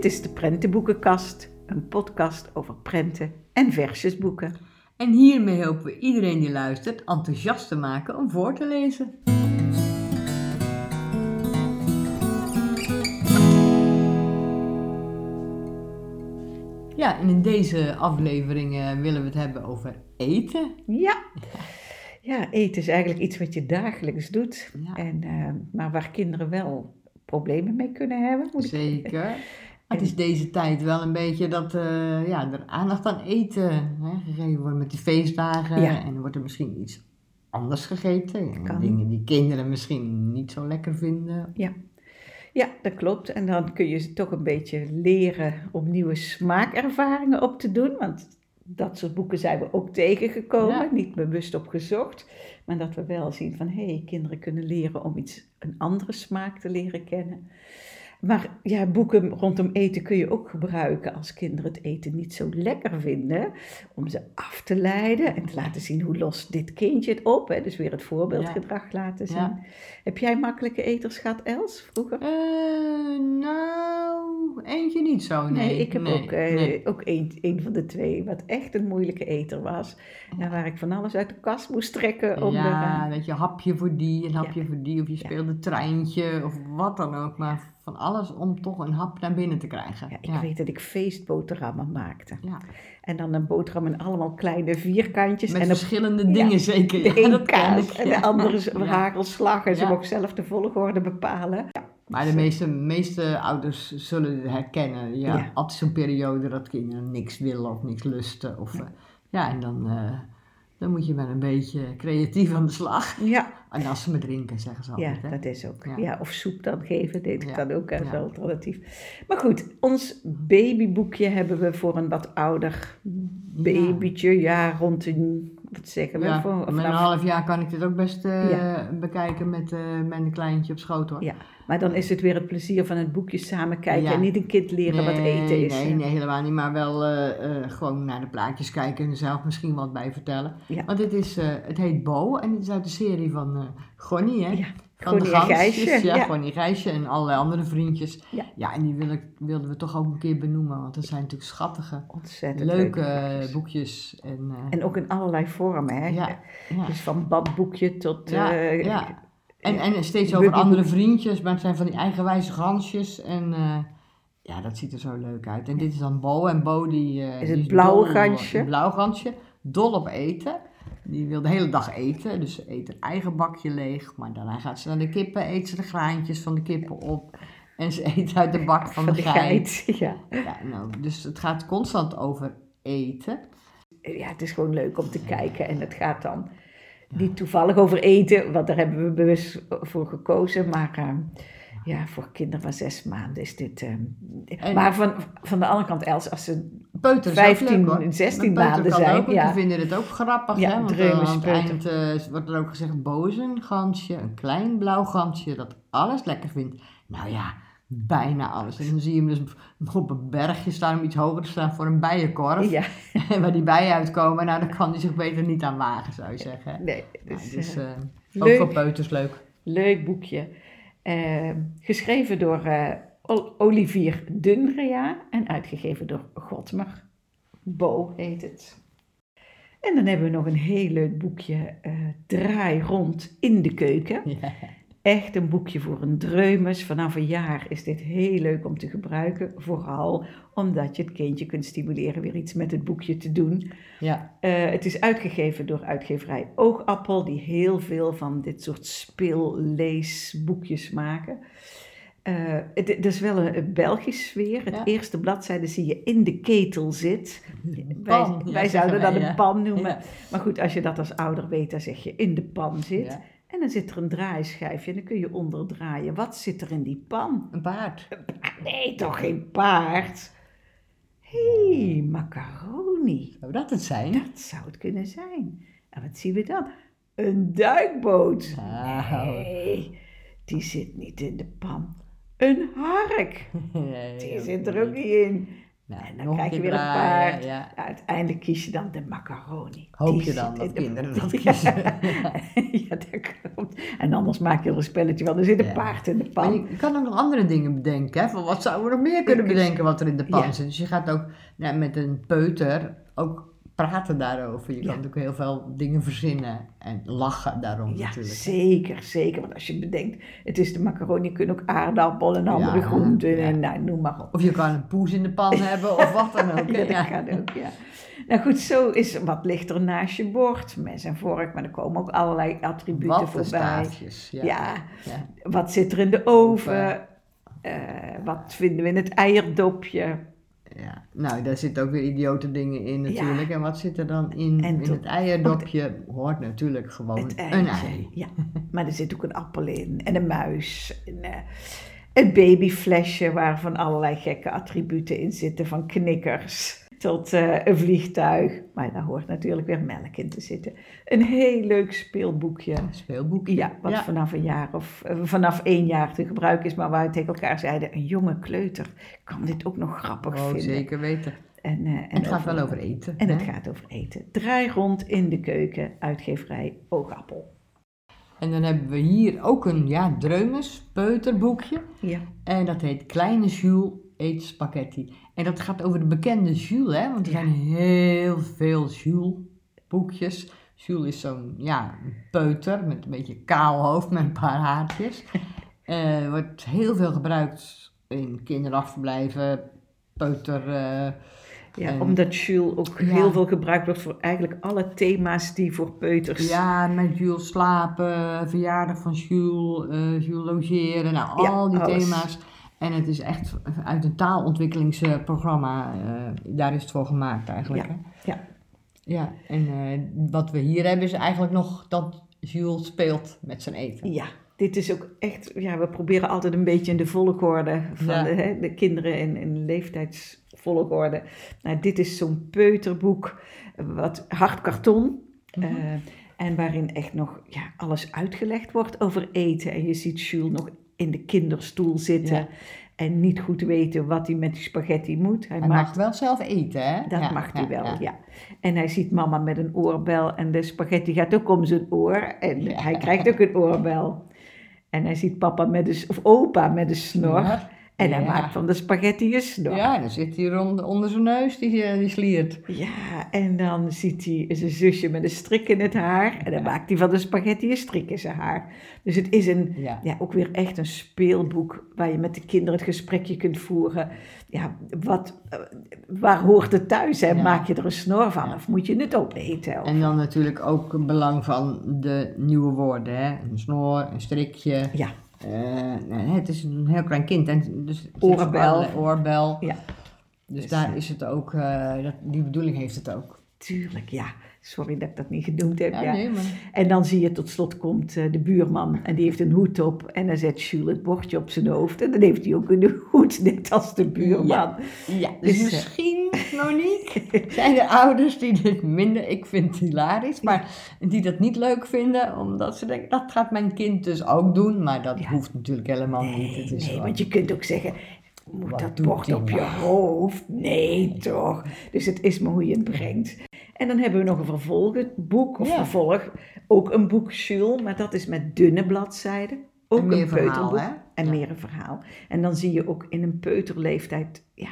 Dit is de Prentenboekenkast, een podcast over prenten en versjesboeken. En hiermee helpen we iedereen die luistert enthousiast te maken om voor te lezen. Ja, en in deze aflevering eh, willen we het hebben over eten. Ja. ja, eten is eigenlijk iets wat je dagelijks doet. Ja. En, eh, maar waar kinderen wel problemen mee kunnen hebben. moet ik- Zeker. Het is deze tijd wel een beetje dat eh, ja, er aandacht aan eten hè, gegeven wordt met de feestdagen. Ja. En wordt er misschien iets anders gegeten. Kan. Dingen die kinderen misschien niet zo lekker vinden. Ja, dat klopt. En dan kun je ze toch een beetje leren om nieuwe smaakervaringen op te doen. Want dat soort boeken zijn we ook tegengekomen, Ja. niet bewust op gezocht. Maar dat we wel zien van, hé, hey, kinderen kunnen leren om iets, een andere smaak te leren kennen. Maar ja, boeken rondom eten kun je ook gebruiken als kinderen het eten niet zo lekker vinden. Om ze af te leiden en te laten zien hoe lost dit kindje het op. Hè? Dus weer het voorbeeldgedrag laten zien. Ja. Heb jij makkelijke eters gehad, Els, vroeger? Eh, nou, eentje niet zo. Nee, Nee, ik heb Nee, ook, eh, nee. ook een, een van de twee, wat echt een moeilijke eter was. En waar ik van alles uit de kast moest trekken om ja, weet je, hapje voor die, een hapje voor die. Of je speelde treintje of wat dan ook. Maar van alles om toch een hap naar binnen te krijgen. ja, ik weet dat ik feestboterhammen maakte. Ja. En dan een boterham in allemaal kleine vierkantjes. Met en verschillende dingen zeker. de ken kaas en de andere hagelslag. En ze mocht zelf de volgorde bepalen. Maar de meeste, meeste ouders zullen het herkennen. Ja, Ja. Altijd zo'n periode dat kinderen niks willen of niks lusten. Of, Ja. ja, en dan, eh, dan moet je maar een beetje creatief aan de slag. Ja, En als ze me drinken, zeggen ze ja altijd. hè. dat is ook. Ja. Ja. of soep dan geven, Ja. kan ook als Ja. alternatief. Maar goed, ons babyboekje hebben we voor een wat ouder babytje. Ja, rond een, wat zeggen we? Ja, voor, met een half jaar kan ik dit ook best eh, Ja. bekijken met, eh, met een kleintje op schoot hoor. Ja, maar dan is het weer het plezier van het boekje samen kijken Ja. en niet een kind leren wat eten is. Nee, nee, helemaal niet. Maar wel eh, gewoon naar de plaatjes kijken en er zelf misschien wat bij vertellen. Want dit is, het heet Bo en het is uit de serie van Gonnie, hè? En Gansjes, Gijsje, Ja, ja. Gijsje en allerlei andere vriendjes. Ja. en die wil ik, wilden we toch ook een keer benoemen. Want dat zijn natuurlijk schattige, Ontzettend leuke boekjes. eh, boekjes. En, eh, En ook in allerlei vormen, hè? ja, ja. Dus van badboekje tot... Ja, eh, ja. En, en steeds over andere vriendjes, maar het zijn van die eigenwijze gansjes. En ja, dat ziet er zo leuk uit. En dit is dan Bo. En Bo die, Is die het blauwe dol- gansje? Een blauw gansje. Dol op eten. Die wil de hele dag eten. Dus ze eet haar eigen bakje leeg. Maar daarna gaat ze naar de kippen, eet ze de graantjes van de kippen op. En ze eet uit de bak van, van de, de geit. geit. Ja. Ja, nou, dus het gaat constant over eten. ja, het is gewoon leuk om te kijken en het gaat dan niet toevallig over eten, want daar hebben we bewust voor gekozen, maar eh, ja, voor kinderen van zes maanden is dit... eh, En- maar van, van de andere kant, Els, als ze Peuters ook 15, leuk, hoor. 16 Mijn peuter maanden zijn, Ook, ja. Die vinden het ook grappig. Ja, hè? Want dreumes, eh, aan het eind eh, wordt er ook gezegd: bozen gansje, een klein blauw gansje dat alles lekker vindt. Nou ja, bijna alles. En dan zie je hem dus op een bergje staan om iets hoger te staan voor een bijenkorf. Ja, En waar die bijen uitkomen, nou, daar kan hij zich beter niet aan wagen, zou je zeggen. nee, Nou, dus, dus eh, ook leuk. voor peuters leuk. leuk boekje. Eh, geschreven door eh, Ol- Olivier Dunrea en uitgegeven door Godmer. Bo heet het. En dan hebben we nog een heel leuk boekje, eh, Draai rond in de keuken. Echt een boekje voor een dreumes. Vanaf een jaar is dit heel leuk om te gebruiken. Vooral omdat je het kindje kunt stimuleren weer iets met het boekje te doen. Ja. Eh, het is uitgegeven door uitgeverij Oogappel, die heel veel van dit soort speelleesboekjes maken. Eh, het, het is wel een, Belgisch sfeer. Het Ja. eerste bladzijde zie je in de ketel zit. Wij, ja, wij zouden dat wij, een pan noemen. Maar goed, als je dat als ouder weet, dan zeg je in de pan zit. En dan zit er een draaischijfje en dan kun je onderdraaien. Wat zit er in die pan? Een paard. Nee, toch geen paard? Hé, hey, macaroni. Zou dat het zijn? Dat zou het kunnen zijn. En wat zien we dan? Een duikboot. Nou. Nee, die zit niet in de pan. Een hark. Die zit er ook niet in. Nou, En dan nog krijg je weer een paard. Ja. Ja, uiteindelijk kies je dan de macaroni. Hoop Die je dan dat in de- kinderen dat kiezen. ja, dat klopt. En anders maak je er een spelletje van. Er zit een paard in de pan. je je kan ook nog andere dingen bedenken. Hè? Van wat zouden we nog meer kunnen Ik- bedenken wat er in de pan zit. Dus je gaat ook nou, met een peuter ook praten daarover. Je kan Ja. natuurlijk heel veel dingen verzinnen en lachen daarom Ja, natuurlijk. zeker, zeker. Want als je bedenkt, het is de macaroni, je kunt ook aardappel en andere Ja, groenten en nou, noem maar op. Of je kan een poes in de pan hebben of wat dan ook. Ja, dat kan ook, ja. Nou goed, zo is wat ligt er naast je bord. Mes en vork, maar er komen ook allerlei attributen Wat voorbij. staafjes. Ja. Wat zit er in de oven? Oven. Eh, wat vinden we in het eierdopje? Ja. Nou, daar zitten ook weer idiote dingen in natuurlijk. En wat zit er dan in, En in tot- het eierdopje? Hoort natuurlijk gewoon een ei. Ja, maar er zit ook een appel in en een muis. En, eh, een babyflesje waar van allerlei gekke attributen in zitten. Van knikkers tot eh, een vliegtuig. Maar daar hoort natuurlijk weer melk in te zitten. Een heel leuk speelboekje. Een speelboekje. Ja, wat Ja. vanaf een jaar of eh, vanaf één jaar te gebruiken is. Maar waar we tegen elkaar zeiden, een jonge kleuter kan dit ook nog grappig Oh, vinden. zeker weten. En, eh, en, het gaat wel over eten. En het gaat over eten. Draai rond in de keuken, uitgeverij Oogappel. En dan hebben we hier ook een ja, dreumes peuterboekje. Ja. En dat heet Kleine Jules eet spaghetti. En dat gaat over de bekende Jules, hè? Want er zijn heel veel Jules boekjes. Jules is zo'n ja, peuter met een beetje kaal hoofd met een paar haartjes. Eh wordt heel veel gebruikt in kinderafverblijven, peuter... eh, Ja, En- omdat Jules ook Ja. heel veel gebruikt wordt voor eigenlijk alle thema's die voor peuters... Ja, met Jules slapen, verjaardag van Jules, eh Jules logeren, nou Ja, al die alles. thema's. En het is echt uit een taalontwikkelingsprogramma, eh, daar is het voor gemaakt eigenlijk. Ja, hè? ja. Ja, en eh, wat we hier hebben is eigenlijk nog dat Jules speelt met zijn eten. Ja, dit is ook echt... Ja, we proberen altijd een beetje in de volgorde van Ja. de, hè, de kinderen in, in leeftijdsvolgorde. Nou, dit is zo'n peuterboek, wat hard karton... Mhm. eh, en waarin echt nog ja, alles uitgelegd wordt over eten. En je ziet Jules nog in de kinderstoel zitten. Ja. En niet goed weten wat hij met die spaghetti moet. Hij Hij maakt mag wel zelf eten, hè? Dat Ja, mag hij wel, ja. En hij ziet mama met een oorbel en de spaghetti gaat ook om zijn oor. En hij krijgt ook een oorbel. En hij ziet papa met een, of opa met een snor. En hij Ja. maakt van de spaghetti een snor. Ja, dan zit hij rond, onder zijn neus, die, eh, die sliert. Ja, en dan ziet hij zijn zusje met een strik in het haar. En dan maakt hij van de spaghetti een strik in zijn haar. Dus het is een, Ja. ja, ook weer echt een speelboek waar je met de kinderen het gesprekje kunt voeren. Ja, wat, eh, waar hoort het thuis? Hè? Maak je er een snor van of moet je het opeten? Of- En dan natuurlijk ook het belang van de nieuwe woorden, hè? Een snor, een strikje. Ja, het is een heel klein kind. En dus Oorbel. oorbel. ja. Dus Dus, daar eh, is het ook, eh, dat, die bedoeling heeft het ook. Tuurlijk, ja. Sorry dat ik dat niet genoemd heb. Ja, Ja, nee, maar... En dan zie je tot slot komt eh, de buurman en die heeft een hoed op. En dan zet Jules het bordje op zijn hoofd. En dan heeft hij ook een hoed, net als de buurman. Ja, ja, dus, Dus, eh, misschien, Monique, zijn er ouders die dit minder, ik vind het hilarisch, maar die dat niet leuk vinden, omdat ze denken, dat gaat mijn kind dus ook doen, maar dat hoeft natuurlijk helemaal niet. Het is nee, wel- want je kunt ook zeggen, moet Wat dat bord op je nou? hoofd? Nee, toch. Dus het is maar hoe je het brengt. En dan hebben we nog een vervolgboek, of Ja. vervolg, ook een boek Jules, maar dat is met dunne bladzijden. Ook En meer een verhaal, peuterboek. hè? En Ja. meer een verhaal. En dan zie je ook in een peuterleeftijd, ja,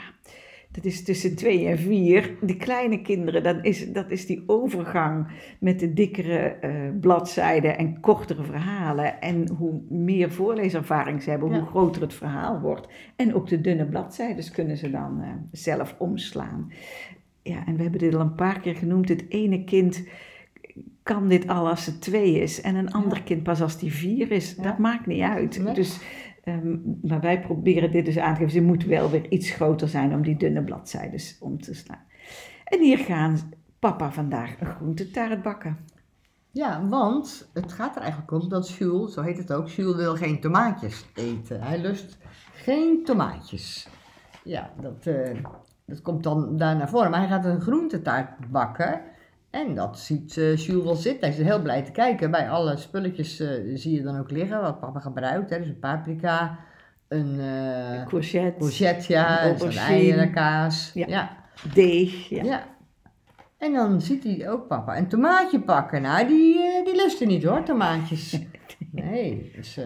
dat is tussen twee en vier. De kleine kinderen, dan is, dat is die overgang met de dikkere eh, bladzijden en kortere verhalen. En hoe meer voorleeservaring ze hebben, Ja. hoe groter het verhaal wordt. En ook de dunne bladzijden kunnen ze dan eh, zelf omslaan. Ja, en we hebben dit al een paar keer genoemd. Het ene kind kan dit al als het twee is en een ander Ja. kind pas als die vier is. Ja. Dat maakt niet uit. Nee. Dus, ehm, maar wij proberen dit dus aan te geven. Ze moet wel weer iets groter zijn om die dunne bladzijden om te slaan. En hier gaan papa vandaag een groentetaart bakken. Ja, want het gaat er eigenlijk om dat Jules, zo heet het ook, Jules wil geen tomaatjes eten. Hij lust geen tomaatjes. Ja, dat, eh, dat komt dan daar naar voren. Maar hij gaat een groentetaart bakken. En dat ziet eh, Jules wel zitten. Hij is heel blij te kijken. Bij alle spulletjes eh, zie je dan ook liggen wat papa gebruikt. Hè. Dus een paprika, een eh courgette, courgette, ja, een aubergine. eierenkaas. Ja. ja. deeg. Ja. Ja. En dan ziet hij ook papa een tomaatje pakken. Nou, die, die lust hij niet hoor, tomaatjes. Nee, dus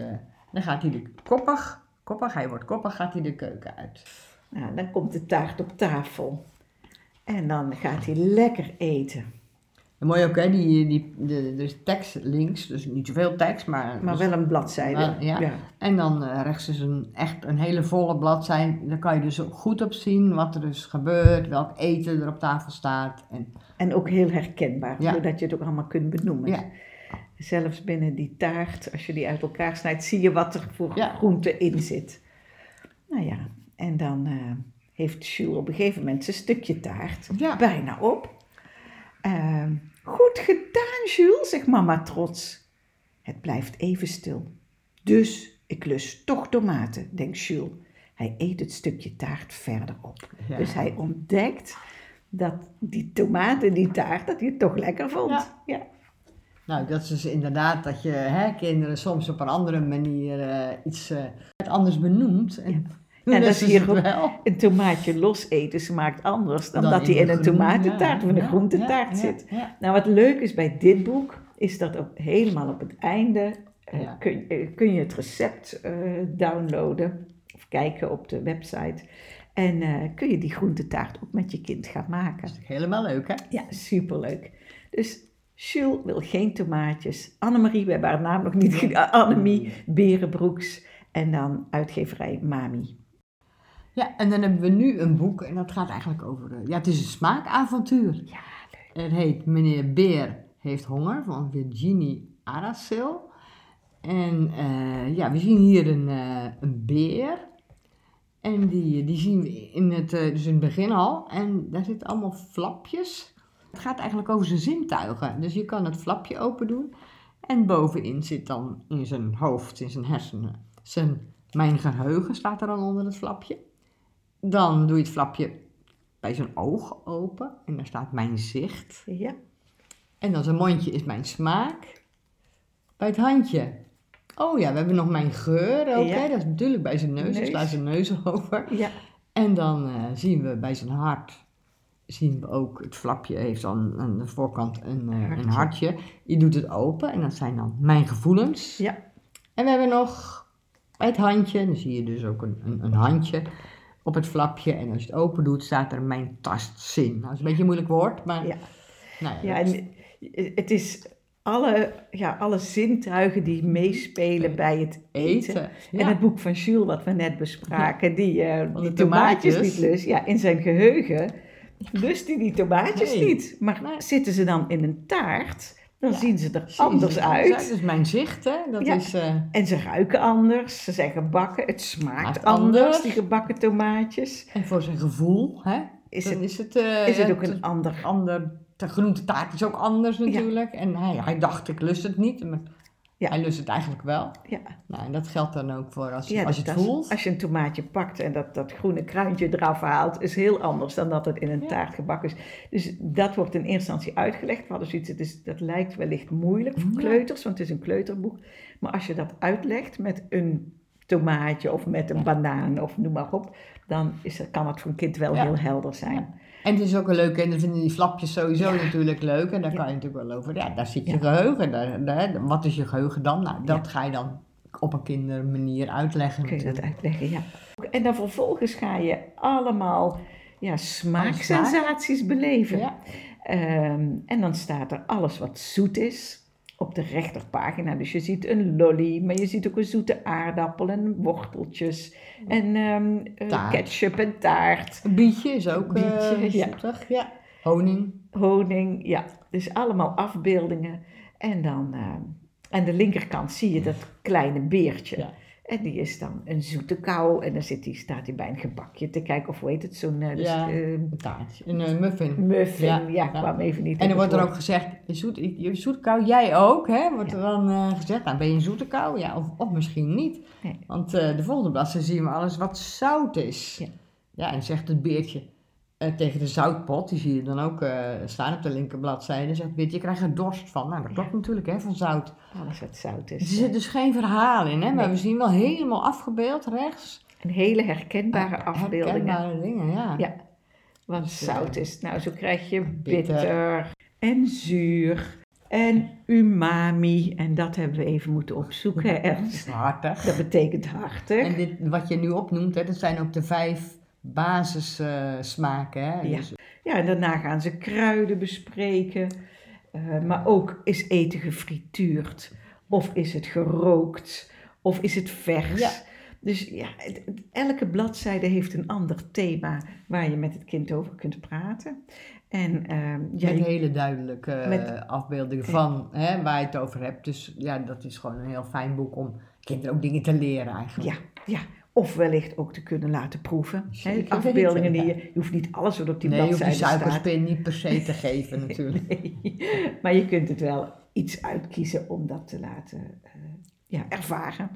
dan gaat hij de koppig, koppig, hij wordt koppig, gaat hij de keuken uit. Nou, dan komt de taart op tafel. En dan gaat hij lekker eten. En mooi ook hè, die, die, de, de tekst links, dus niet zoveel tekst, maar... Maar dus- wel een bladzijde. ja. En dan eh, rechts is een, echt een hele volle bladzijde. Daar kan je dus ook goed op zien wat er dus gebeurt, welk eten er op tafel staat. En, En ook heel herkenbaar, Ja. doordat je het ook allemaal kunt benoemen. Ja. Zelfs binnen die taart, als je die uit elkaar snijdt, zie je wat er voor groente in zit. Nou ja, en dan eh, heeft Jules op een gegeven moment zijn stukje taart Ja. bijna op. Ehm, goed gedaan, Jules, zegt mama trots. Het blijft even stil. Dus ik lust toch tomaten, denkt Jules. Hij eet het stukje taart verder op. Ja. Dus hij ontdekt dat die tomaten, die taart, dat hij het toch lekker vond. Ja. ja. Nou, dat is dus inderdaad dat je hè, kinderen soms op een andere manier eh, iets eh, anders benoemt. En, En dat ook- wel. Een tomaatje los eten smaakt anders dan, Dan dat hij in een tomatentaart ja, of in een groentetaart zit. Nou, wat leuk is bij dit boek, is dat ook helemaal op het einde eh, kun, eh, kun je het recept eh, downloaden of kijken op de website. En kun je die groentetaart ook met je kind gaan maken. Dat is helemaal leuk, hè? Ja, superleuk. Dus Jules wil geen tomaatjes. Annemarie, we hebben haar naam nog niet Annemie Berenbroeks. En dan uitgeverij Mami. Ja, en dan hebben we nu een boek en dat gaat eigenlijk over... ja, het is een smaakavontuur. Ja, Het heet Meneer Beer heeft honger van Virginie Aracel. En eh, ja, we zien hier een, eh, een beer. En die, die zien we in het, eh, dus in het begin al. En daar zitten allemaal flapjes. Het gaat eigenlijk over zijn zintuigen. Dus je kan het flapje open doen. En bovenin zit dan in zijn hoofd, in zijn hersenen, zijn, mijn geheugen staat er dan onder het flapje. Dan doe je het flapje bij zijn oog open. En daar staat mijn zicht. Ja, En dan zijn mondje is mijn smaak. Bij het handje. Oh ja, we hebben nog mijn geur ook. Ja. Hè? Dat is natuurlijk bij zijn neus. Neus. sla zijn neus over. ja, En dan eh, zien we bij zijn hart. Zien we ook, het flapje heeft dan aan de voorkant een, eh, een Hartje. hartje. Je doet het open en dat zijn dan mijn gevoelens. ja. En we hebben nog bij het handje, dan zie je dus ook een, een, een handje op het flapje. En als je het open doet, staat er mijn tastzin. Dat is een beetje een moeilijk woord, maar Ja. nou Ja, en het is alle, ja, alle zintuigen die meespelen bij het eten. eten. En het boek van Jules, wat we net bespraken, die, eh, de die tomaatjes tomaatjes. niet lust. Ja, in zijn geheugen lust hij die tomaatjes Nee. niet. Maar Nee. zitten ze dan in een taart, dan Ja. zien ze er anders er uit. Dat is mijn zicht, hè. Dat Ja. is... eh, En ze ruiken anders, ze zijn gebakken, het smaakt anders, anders. die gebakken tomaatjes. en voor zijn gevoel, hè. Is dan het, is het... eh, is het ook het- een ander... ander... De groentetaart is ook anders natuurlijk. En hij, hij dacht, ik lust het niet. Maar Ja. hij lust het eigenlijk wel. Ja, Nou, en dat geldt dan ook voor als, je ja, als je het voelt. Als je een tomaatje pakt en dat, dat groene kruintje eraf haalt, is heel anders dan dat het in een Ja. taart gebakken is. Dus dat wordt in eerste instantie uitgelegd. We hadden zoiets, het is, dat lijkt wellicht moeilijk voor kleuters, want het is een kleuterboek. Maar als je dat uitlegt met een tomaatje of met een banaan of noem maar op, dan is, er- kan het voor een kind wel heel helder zijn. En het is ook een leuke, en dan vinden die flapjes sowieso Ja. natuurlijk leuk. En daar Ja. kan je natuurlijk wel over. Ja, daar zit je geheugen. Daar, daar, wat is je geheugen dan? Nou, dat ga je dan op een kindermanier uitleggen. Kun je dat uitleggen, ja. En dan vervolgens ga je allemaal ja, smaaksensaties beleven. Ehm, en dan staat er alles wat zoet is op de rechterpagina. Dus je ziet een lolly, maar je ziet ook een zoete aardappel en worteltjes. En ehm, eh, ketchup en taart. Een bietje is ook eh Bietje, ja. zoetig. Ja. Honing. Honing, ja. Dus allemaal afbeeldingen. En dan ehm, aan de linkerkant zie je dat kleine beertje. Ja. En die is dan een zoete kou. En dan zit die, staat hij bij een gebakje te kijken. Of hoe heet het? Zo'n eh, dus, Ja. eh, Een taartje. Een eh, muffin. muffin. Ja, Ja, ik ja. kwam even niet En er wordt er ook gezegd, je, zoet, je zoetkou, jij ook, hè? Wordt Ja. er dan eh, gezegd, nou ben je een zoete kou? Ja, of, of misschien niet. Nee. Want eh, de volgende bladzijde zien we alles wat zout is. Ja. Ja, en zegt het beertje, tegen de zoutpot, die zie je dan ook eh, staan op de linkerbladzijde. Zegt Bit, je krijgt er dorst van. Nou, dat klopt natuurlijk, hè, van zout. Alles wat zout Er is. zit dus geen verhaal in, hè, maar we zien wel helemaal afgebeeld rechts. Een hele herkenbare afbeeldingen. Herkenbare dingen, ja. Ja. Wat Dus, zout eh, is. Nou, zo krijg je bitter. bitter en zuur en umami. En dat hebben we even moeten opzoeken. Ernst. Hartig. Dat betekent hartig. En dit, wat je nu opnoemt, hè, dat zijn ook de vijf basissmaken. hè. Ja. Dus- Ja, en daarna gaan ze kruiden bespreken. Eh, maar ook is eten gefrituurd? Of is het gerookt? Of is het vers? Ja. Dus ja, het- het- elke bladzijde heeft een ander thema waar je met het kind over kunt praten. En ehm, met hele duidelijke eh, Met- afbeeldingen van hè, waar je het over hebt. Dus ja, dat is gewoon een heel fijn boek om kinderen ook dingen te leren eigenlijk. ja, ja, of wellicht ook te kunnen laten proeven. Zeker afbeeldingen die je, je hoeft niet alles wat op die nee, je hoeft die bladzijde staat. suikerspin niet per se te geven natuurlijk. Nee, maar je kunt het wel iets uitkiezen om dat te laten eh, ja, ervaren.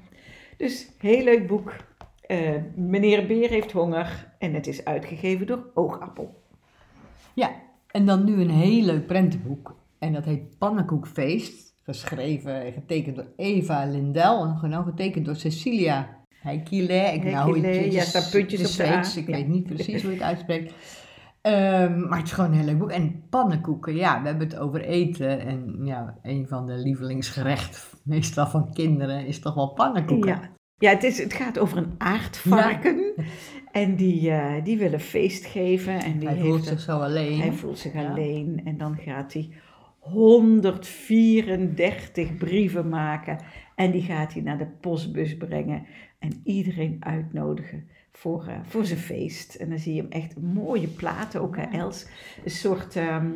Dus heel leuk boek. Eh, Meneer Beer heeft honger en het is uitgegeven door Oogappel. Ja, en dan nu een heel leuk prentenboek. En dat heet Pannenkoekfeest. Geschreven en getekend door Eva Lindel. En getekend door Cecilia Heikile. Ik nou, het ja, staan puntjes de Ik weet niet precies hoe je het uitspreekt. Ehm, maar het is gewoon een heel leuk boek. En pannenkoeken, ja, we hebben het over eten. En ja, een van de lievelingsgerechten, meestal van kinderen, is toch wel pannenkoeken. Ja, ja het, is, het gaat over een aardvarken. En die, eh, die wil een feest geven. En die Hij voelt zich zo alleen. Hij voelt zich Ja. alleen en dan gaat hij 134 brieven maken en die gaat hij naar de postbus brengen en iedereen uitnodigen voor, eh, voor zijn feest. En dan zie je hem echt mooie platen, ook Els, een soort ehm,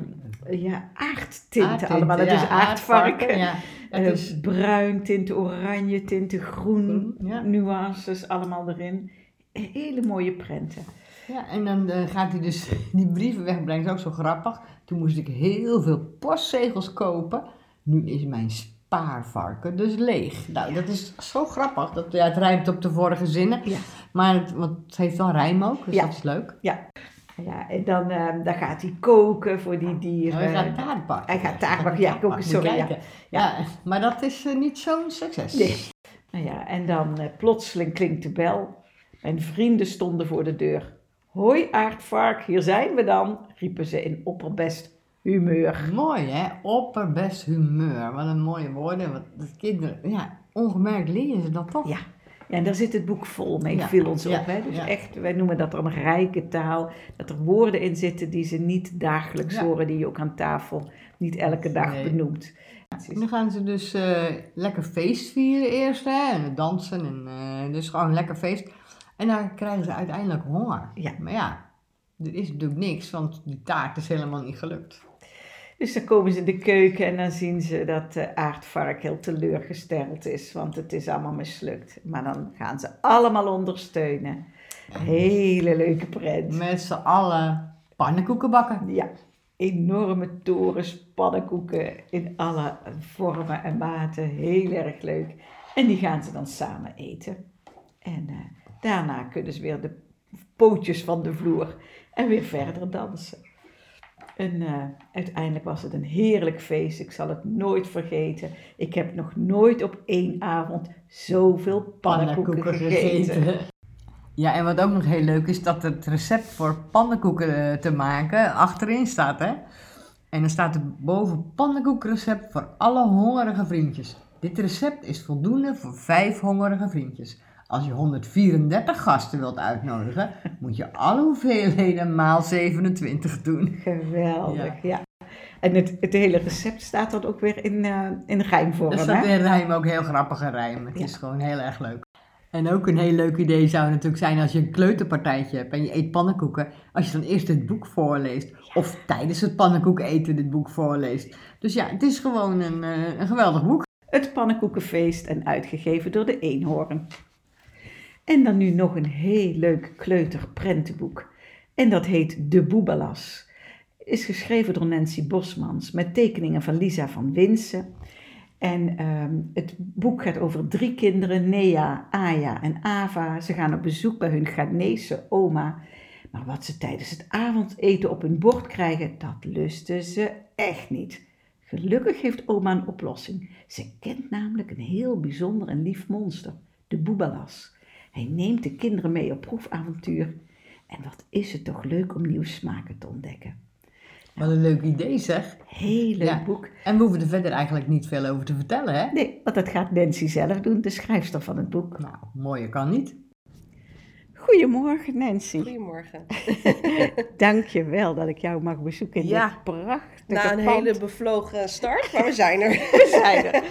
ja, aardtinten Aardtinten, allemaal. Het is aardvarken. Ja, het Eh, is bruin tinten, oranje tinten, groen, nuances allemaal erin. Hele mooie prenten. Ja, en dan eh, gaat hij dus die brieven wegbrengen. Dat is ook zo grappig. Toen moest ik heel veel postzegels kopen. Nu is mijn spaarvarken dus leeg. Nou, dat is zo grappig. Dat, ja, het rijmt op de vorige zinnen. Ja. Maar het, want het heeft wel rijm ook, dus Ja. dat is leuk. Ja, en dan, eh, dan gaat hij koken voor die dieren. Hij gaat taart bakken. Hij gaat taart bakken, ja, Moet sorry, ja. Ja, maar dat is eh, niet zo'n succes. Nee. Nou ja, en dan eh, plotseling klinkt de bel. Mijn vrienden stonden voor de deur. Hoi aardvark, hier zijn we dan, riepen ze in opperbest humeur. Mooi hè, opperbest humeur. Wat een mooie woorden. Wat de kinderen, ja, ongemerkt leren ze dat toch? Ja. ja, en daar zit het boek vol mee, Ja, viel ons ja, op. Hè? Dus ja. echt, wij noemen dat een rijke taal. Dat er woorden in zitten die ze niet dagelijks horen, die je ook aan tafel niet elke dag Nee. benoemt. En dan gaan ze dus eh, lekker feest vieren eerst, hè, en dansen, en eh, dus gewoon lekker feest. En dan krijgen ze uiteindelijk honger. Ja. Maar ja, er is natuurlijk niks, want die taart is helemaal niet gelukt. Dus dan komen ze in de keuken en dan zien ze dat de aardvark heel teleurgesteld is, want het is allemaal mislukt. Maar dan gaan ze allemaal ondersteunen. Hele leuke prent. Met z'n allen pannenkoeken bakken. Ja, enorme torens, pannenkoeken in alle vormen en maten. Heel erg leuk. En die gaan ze dan samen eten. En eh, daarna kunnen ze weer de pootjes van de vloer en weer verder dansen. En eh, uiteindelijk was het een heerlijk feest. Ik zal het nooit vergeten. Ik heb nog nooit op één avond zoveel pannenkoeken, gegeten. Ja, en wat ook nog heel leuk is, dat het recept voor pannenkoeken eh, te maken achterin staat, hè. En dan staat er boven pannenkoekrecept voor alle hongerige vriendjes. Dit recept is voldoende voor vijf hongerige vriendjes. Als je 134 gasten wilt uitnodigen, moet je alle hoeveelheden maal 27 doen. Geweldig, ja. En het, het hele recept staat dan ook weer in, eh in rijmvorm, staat hè? in rijm ook heel grappige rijm. Het Ja. is gewoon heel erg leuk. En ook een heel leuk idee zou natuurlijk zijn als je een kleuterpartijtje hebt en je eet pannenkoeken. Als je dan eerst het boek voorleest. Of tijdens het pannenkoek eten dit boek voorleest. Dus ja, het is gewoon een, eh, een geweldig boek. Het pannenkoekenfeest en uitgegeven door de Eenhoorn. En dan nu nog een heel leuk kleuterprentenboek. En dat heet De Boebelas. Is geschreven door Nancy Bosmans met tekeningen van Lisa van Winsen. En ehm, het boek gaat over drie kinderen, Nea, Aya en Ava. Ze gaan op bezoek bij hun Ghanese oma. Maar wat ze tijdens het avondeten op hun bord krijgen, dat lusten ze echt niet. Gelukkig heeft oma een oplossing. Ze kent namelijk een heel bijzonder en lief monster, de boebalas. Hij neemt de kinderen mee op proefavontuur. En wat is het toch leuk om nieuwe smaken te ontdekken. Wat een leuk idee zeg. Heel leuk Ja. boek. En we hoeven er verder eigenlijk niet veel over te vertellen, hè? Nee, want dat gaat Nancy zelf doen, de schrijfster van het boek. Nou, mooier kan niet. Goedemorgen Nancy. Goedemorgen. Dank je wel dat ik jou mag bezoeken in Ja. dit prachtige Na een pand. hele bevlogen start, maar we zijn er. We zijn er.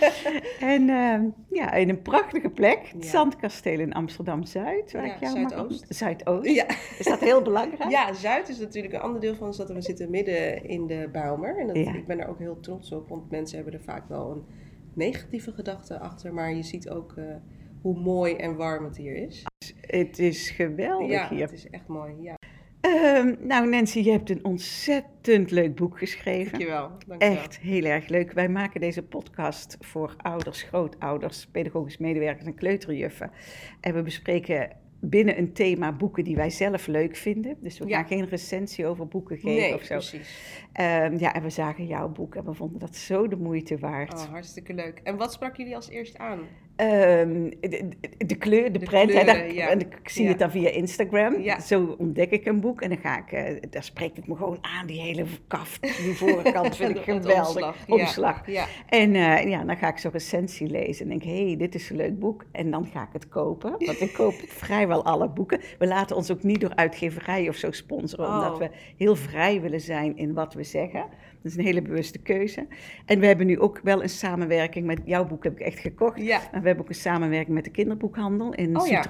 En ehm, ja, in een prachtige plek, het Ja. Zandkasteel in Amsterdam-Zuid. waar Ja, ik jou mag- Zuidoost. Zuidoost. Ja. Is dat heel belangrijk? ja, Zuid is natuurlijk een ander deel van de stad. We zitten midden in de Bijlmer. En dat, ik ben daar ook heel trots op, want mensen hebben er vaak wel een negatieve gedachte achter. Maar je ziet ook eh, hoe mooi en warm het hier is. Het is geweldig ja, hier. het is echt mooi. Ja, Ehm, nou Nancy, je hebt een ontzettend leuk boek geschreven. dankjewel. dankjewel. Echt heel erg leuk. Wij maken deze podcast voor ouders, grootouders, pedagogisch medewerkers en kleuterjuffen. En we bespreken binnen een thema boeken die wij zelf leuk vinden. Dus we Ja. gaan geen recensie over boeken geven Nee, of zo. precies. Ehm, ja, en we zagen jouw boek en we vonden dat zo de moeite waard. Oh, hartstikke leuk. En wat sprak jullie als eerst aan? Ehm, de, kleur, de, De hè, daar- ja. en ik zie Ja. het dan via Instagram. Ja. Zo ontdek ik een boek en dan ga ik, eh, daar spreekt het me gewoon aan, die hele kaft, die voorkant vind ik geweldig. omslag. Omslag. En eh, ja, dan ga ik zo'n recensie lezen en denk, hé, hey, dit is een leuk boek. En dan ga ik het kopen, want ik koop vrijwel alle boeken. We laten ons ook niet door uitgeverijen of zo sponsoren, Oh. omdat we heel vrij willen zijn in wat we zeggen. Dat is een hele bewuste keuze. En we hebben nu ook wel een samenwerking met, jouw boek heb ik echt gekocht. Ja. En we hebben ook een samenwerking met de kinderboekhandel in Oh ja.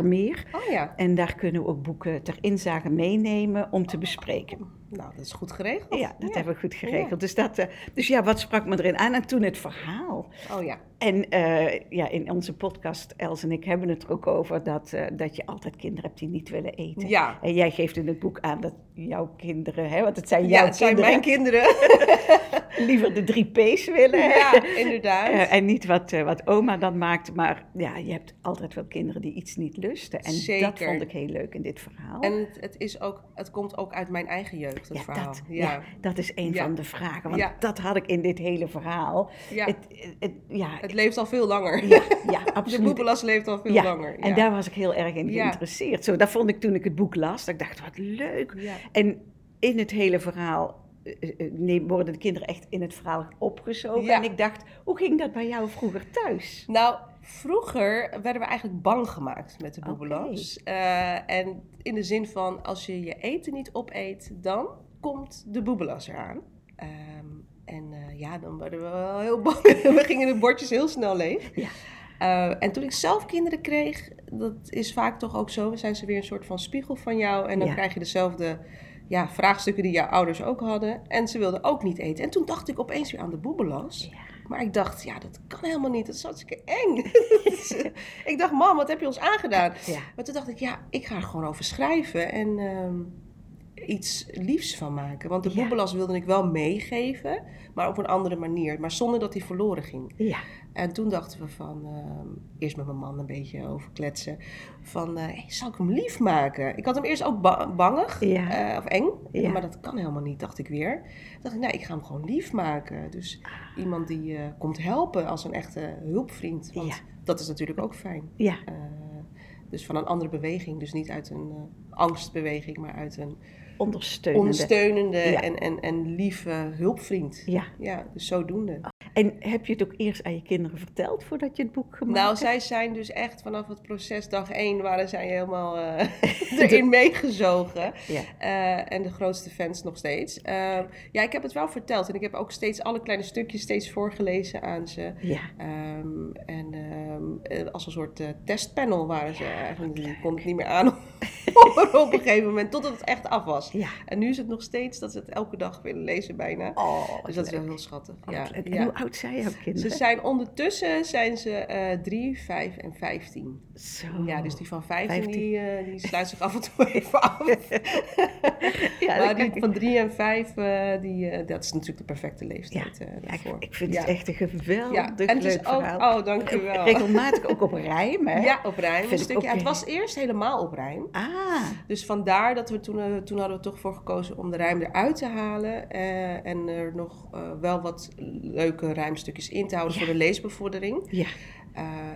Oh ja. En daar kunnen we ook boeken ter inzage meenemen om te bespreken. Nou, dat is goed geregeld. Ja, dat hebben we goed geregeld. Dus, dat, eh, dus ja, wat sprak me erin aan? En toen het verhaal. Oh ja. En eh, ja, in onze podcast, Els en ik hebben het er ook over dat, eh, dat je altijd kinderen hebt die niet willen eten. Ja. En jij geeft in het boek aan dat jouw kinderen, hè, want het zijn Ja, jouw het zijn kinderen, mijn kinderen. liever de drie P's willen. Ja, inderdaad. En niet wat, wat oma dan maakt, maar ja, je hebt altijd wel kinderen die iets niet lusten. En dat vond ik heel leuk in dit verhaal. En het, het, is ook, het komt ook uit mijn eigen jeugd, ja, verhaal. dat, ja. ja, dat is een Ja. van de vragen. Want dat had ik in dit hele verhaal. Ja. Het, het, ja, Het leeft al veel langer. ja, ja, De absoluut. boebelas leeft al veel ja, langer. en daar was ik heel erg in geïnteresseerd. Zo, dat vond ik toen ik het boek las. Dat ik dacht, wat leuk. En in het hele verhaal eh, eh, nee, worden de kinderen echt in het verhaal opgezogen. Ja. En ik dacht, hoe ging dat bij jou vroeger thuis? Nou, vroeger werden we eigenlijk bang gemaakt met de boebelas. Eh, en in de zin van, als je je eten niet opeet, dan komt de boebelas eraan. Ehm, en eh, ja, dan werden we wel heel bang. we gingen de bordjes heel snel leeg. Ja. Eh, en toen ik zelf kinderen kreeg, dat is vaak toch ook zo, zijn ze weer een soort van spiegel van jou. En dan Ja. krijg je dezelfde ja, vraagstukken die jouw ouders ook hadden. En ze wilden ook niet eten. En toen dacht ik opeens weer aan de boebelas. Ja. Maar ik dacht, ja, dat kan helemaal niet. Dat is hartstikke eng. ik dacht, mam, wat heb je ons aangedaan? Ja. Maar toen dacht ik, ja, ik ga er gewoon over schrijven en ehm, iets liefs van maken. Want de Ja. boebelas wilde ik wel meegeven, maar op een andere manier. Maar zonder dat hij verloren ging. Ja, En toen dachten we van, ehm, eerst met mijn man een beetje over kletsen. Van, hey, zal ik hem lief maken? Ik had hem eerst ook ba- bangig Ja. eh, of eng. Ja. Maar dat kan helemaal niet, dacht ik weer. Toen dacht ik, nee, ik ga hem gewoon lief maken. Dus iemand die eh, komt helpen als een echte hulpvriend. Want Ja. dat is natuurlijk ook fijn. ja, dus van een andere beweging. Dus niet uit een angstbeweging, maar uit een ondersteunende. ondersteunende Ja. en, en, en lieve hulpvriend. Ja. Ja, dus zodoende. En heb je het ook eerst aan je kinderen verteld voordat je het boek gemaakt Nou, hebt? zij zijn dus echt vanaf het proces dag één waren zij helemaal eh, erin meegezogen. Ja. Eh, en de grootste fans nog steeds. Eh, ja, ik heb het wel verteld. En ik heb ook steeds alle kleine stukjes steeds voorgelezen aan ze. Ja, Ehm, en ehm, eh, als een soort testpanel waren ze eigenlijk. Die kon het niet meer aan op een gegeven moment, totdat het echt af was. ja. En nu is het nog steeds dat ze het elke dag willen lezen bijna. Oh, dus dat is wel heel schattig. Oh, ja. En ja. hoe oud zijn jouw kinderen? Ze zijn ondertussen zijn ze eh 3, 5 en 15. Zo. Ja, dus die van 15, 15. Die, eh, die sluit zich af en toe even af. ja, maar die ik- van 3 en 5, eh, die, dat is natuurlijk de perfecte leeftijd Ja, ik, daarvoor. ik vind Ja. het echt een geweldig Ja, en het leuk is ook, verhaal. oh dankjewel. Regelmatig ook op rijm, hè? Ja, op rijm. Een Vind ik stukje. het was eerst helemaal op rijm. Ah, Dus vandaar dat we toen, eh, toen hadden we toch voor gekozen om de rijm eruit te halen. eh, en er nog eh, wel wat leuke rijmstukjes in te houden Ja. voor de leesbevordering. Ja.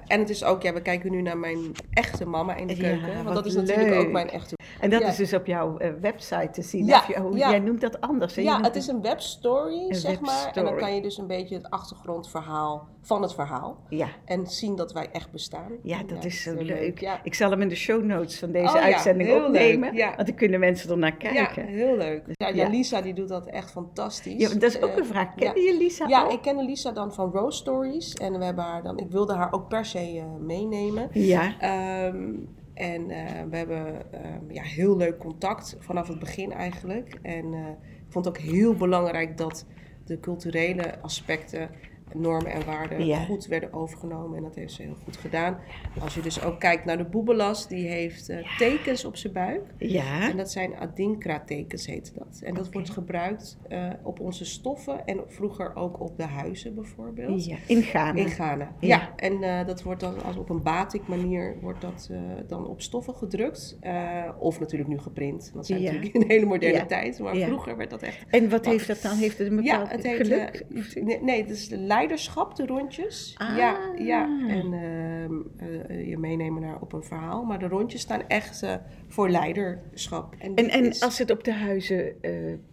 En het is ook, ja, we kijken nu naar mijn echte mama in de Ja, keuken. want dat is natuurlijk ook mijn echte. En dat Ja. is dus op jouw eh, website te zien. Ja, je- oh, ja. Jij noemt dat anders. hè? Ja, het is een webstory, Een zeg maar. En dan kan je dus een beetje het achtergrondverhaal van het verhaal. Ja. En zien dat wij echt bestaan. Ja, dat is zo leuk. Ja. Ik zal hem in de show notes van deze Oh ja, uitzending opnemen. ja. Want dan kunnen mensen er naar ja, kijken. heel leuk. Ja, Ja. Jalisa die doet dat echt fantastisch. Ja, dat is ook Eh, een vraag. ja. Ken je Lisa Ja, ik kende Lisa dan van Rose Stories. En we hebben haar dan, ik wilde haar ook per se eh, meenemen. Ja. Ehm, en eh, we hebben ehm, ja, heel leuk contact vanaf het begin eigenlijk. En eh, ik vond het ook heel belangrijk dat de culturele aspecten, normen en waarden Ja. goed werden overgenomen. En dat heeft ze heel goed gedaan. Als je dus ook kijkt naar de Boebelas, die heeft eh, tekens op zijn buik. Ja. En dat zijn Adinkra-tekens, heet dat. En dat wordt gebruikt eh, op onze stoffen en vroeger ook op de huizen bijvoorbeeld. ja. In Ghana. In Ghana. Ja. Ja, en eh, dat wordt dan als op een batik manier wordt dat dan op stoffen gedrukt. of natuurlijk nu geprint. Dat zijn Ja. natuurlijk een hele moderne Ja. tijd. Maar Ja. vroeger werd dat echt. En wat heeft dat dan? Heeft het een Ja, bepaald het heet. geluk? nee, het is de leiderschap, de rondjes. Ah. Ja, ja. En ehm, eh, je meenemen naar op een verhaal. Maar de rondjes staan echt eh, voor leiderschap. En, en is- als het op de huizen eh,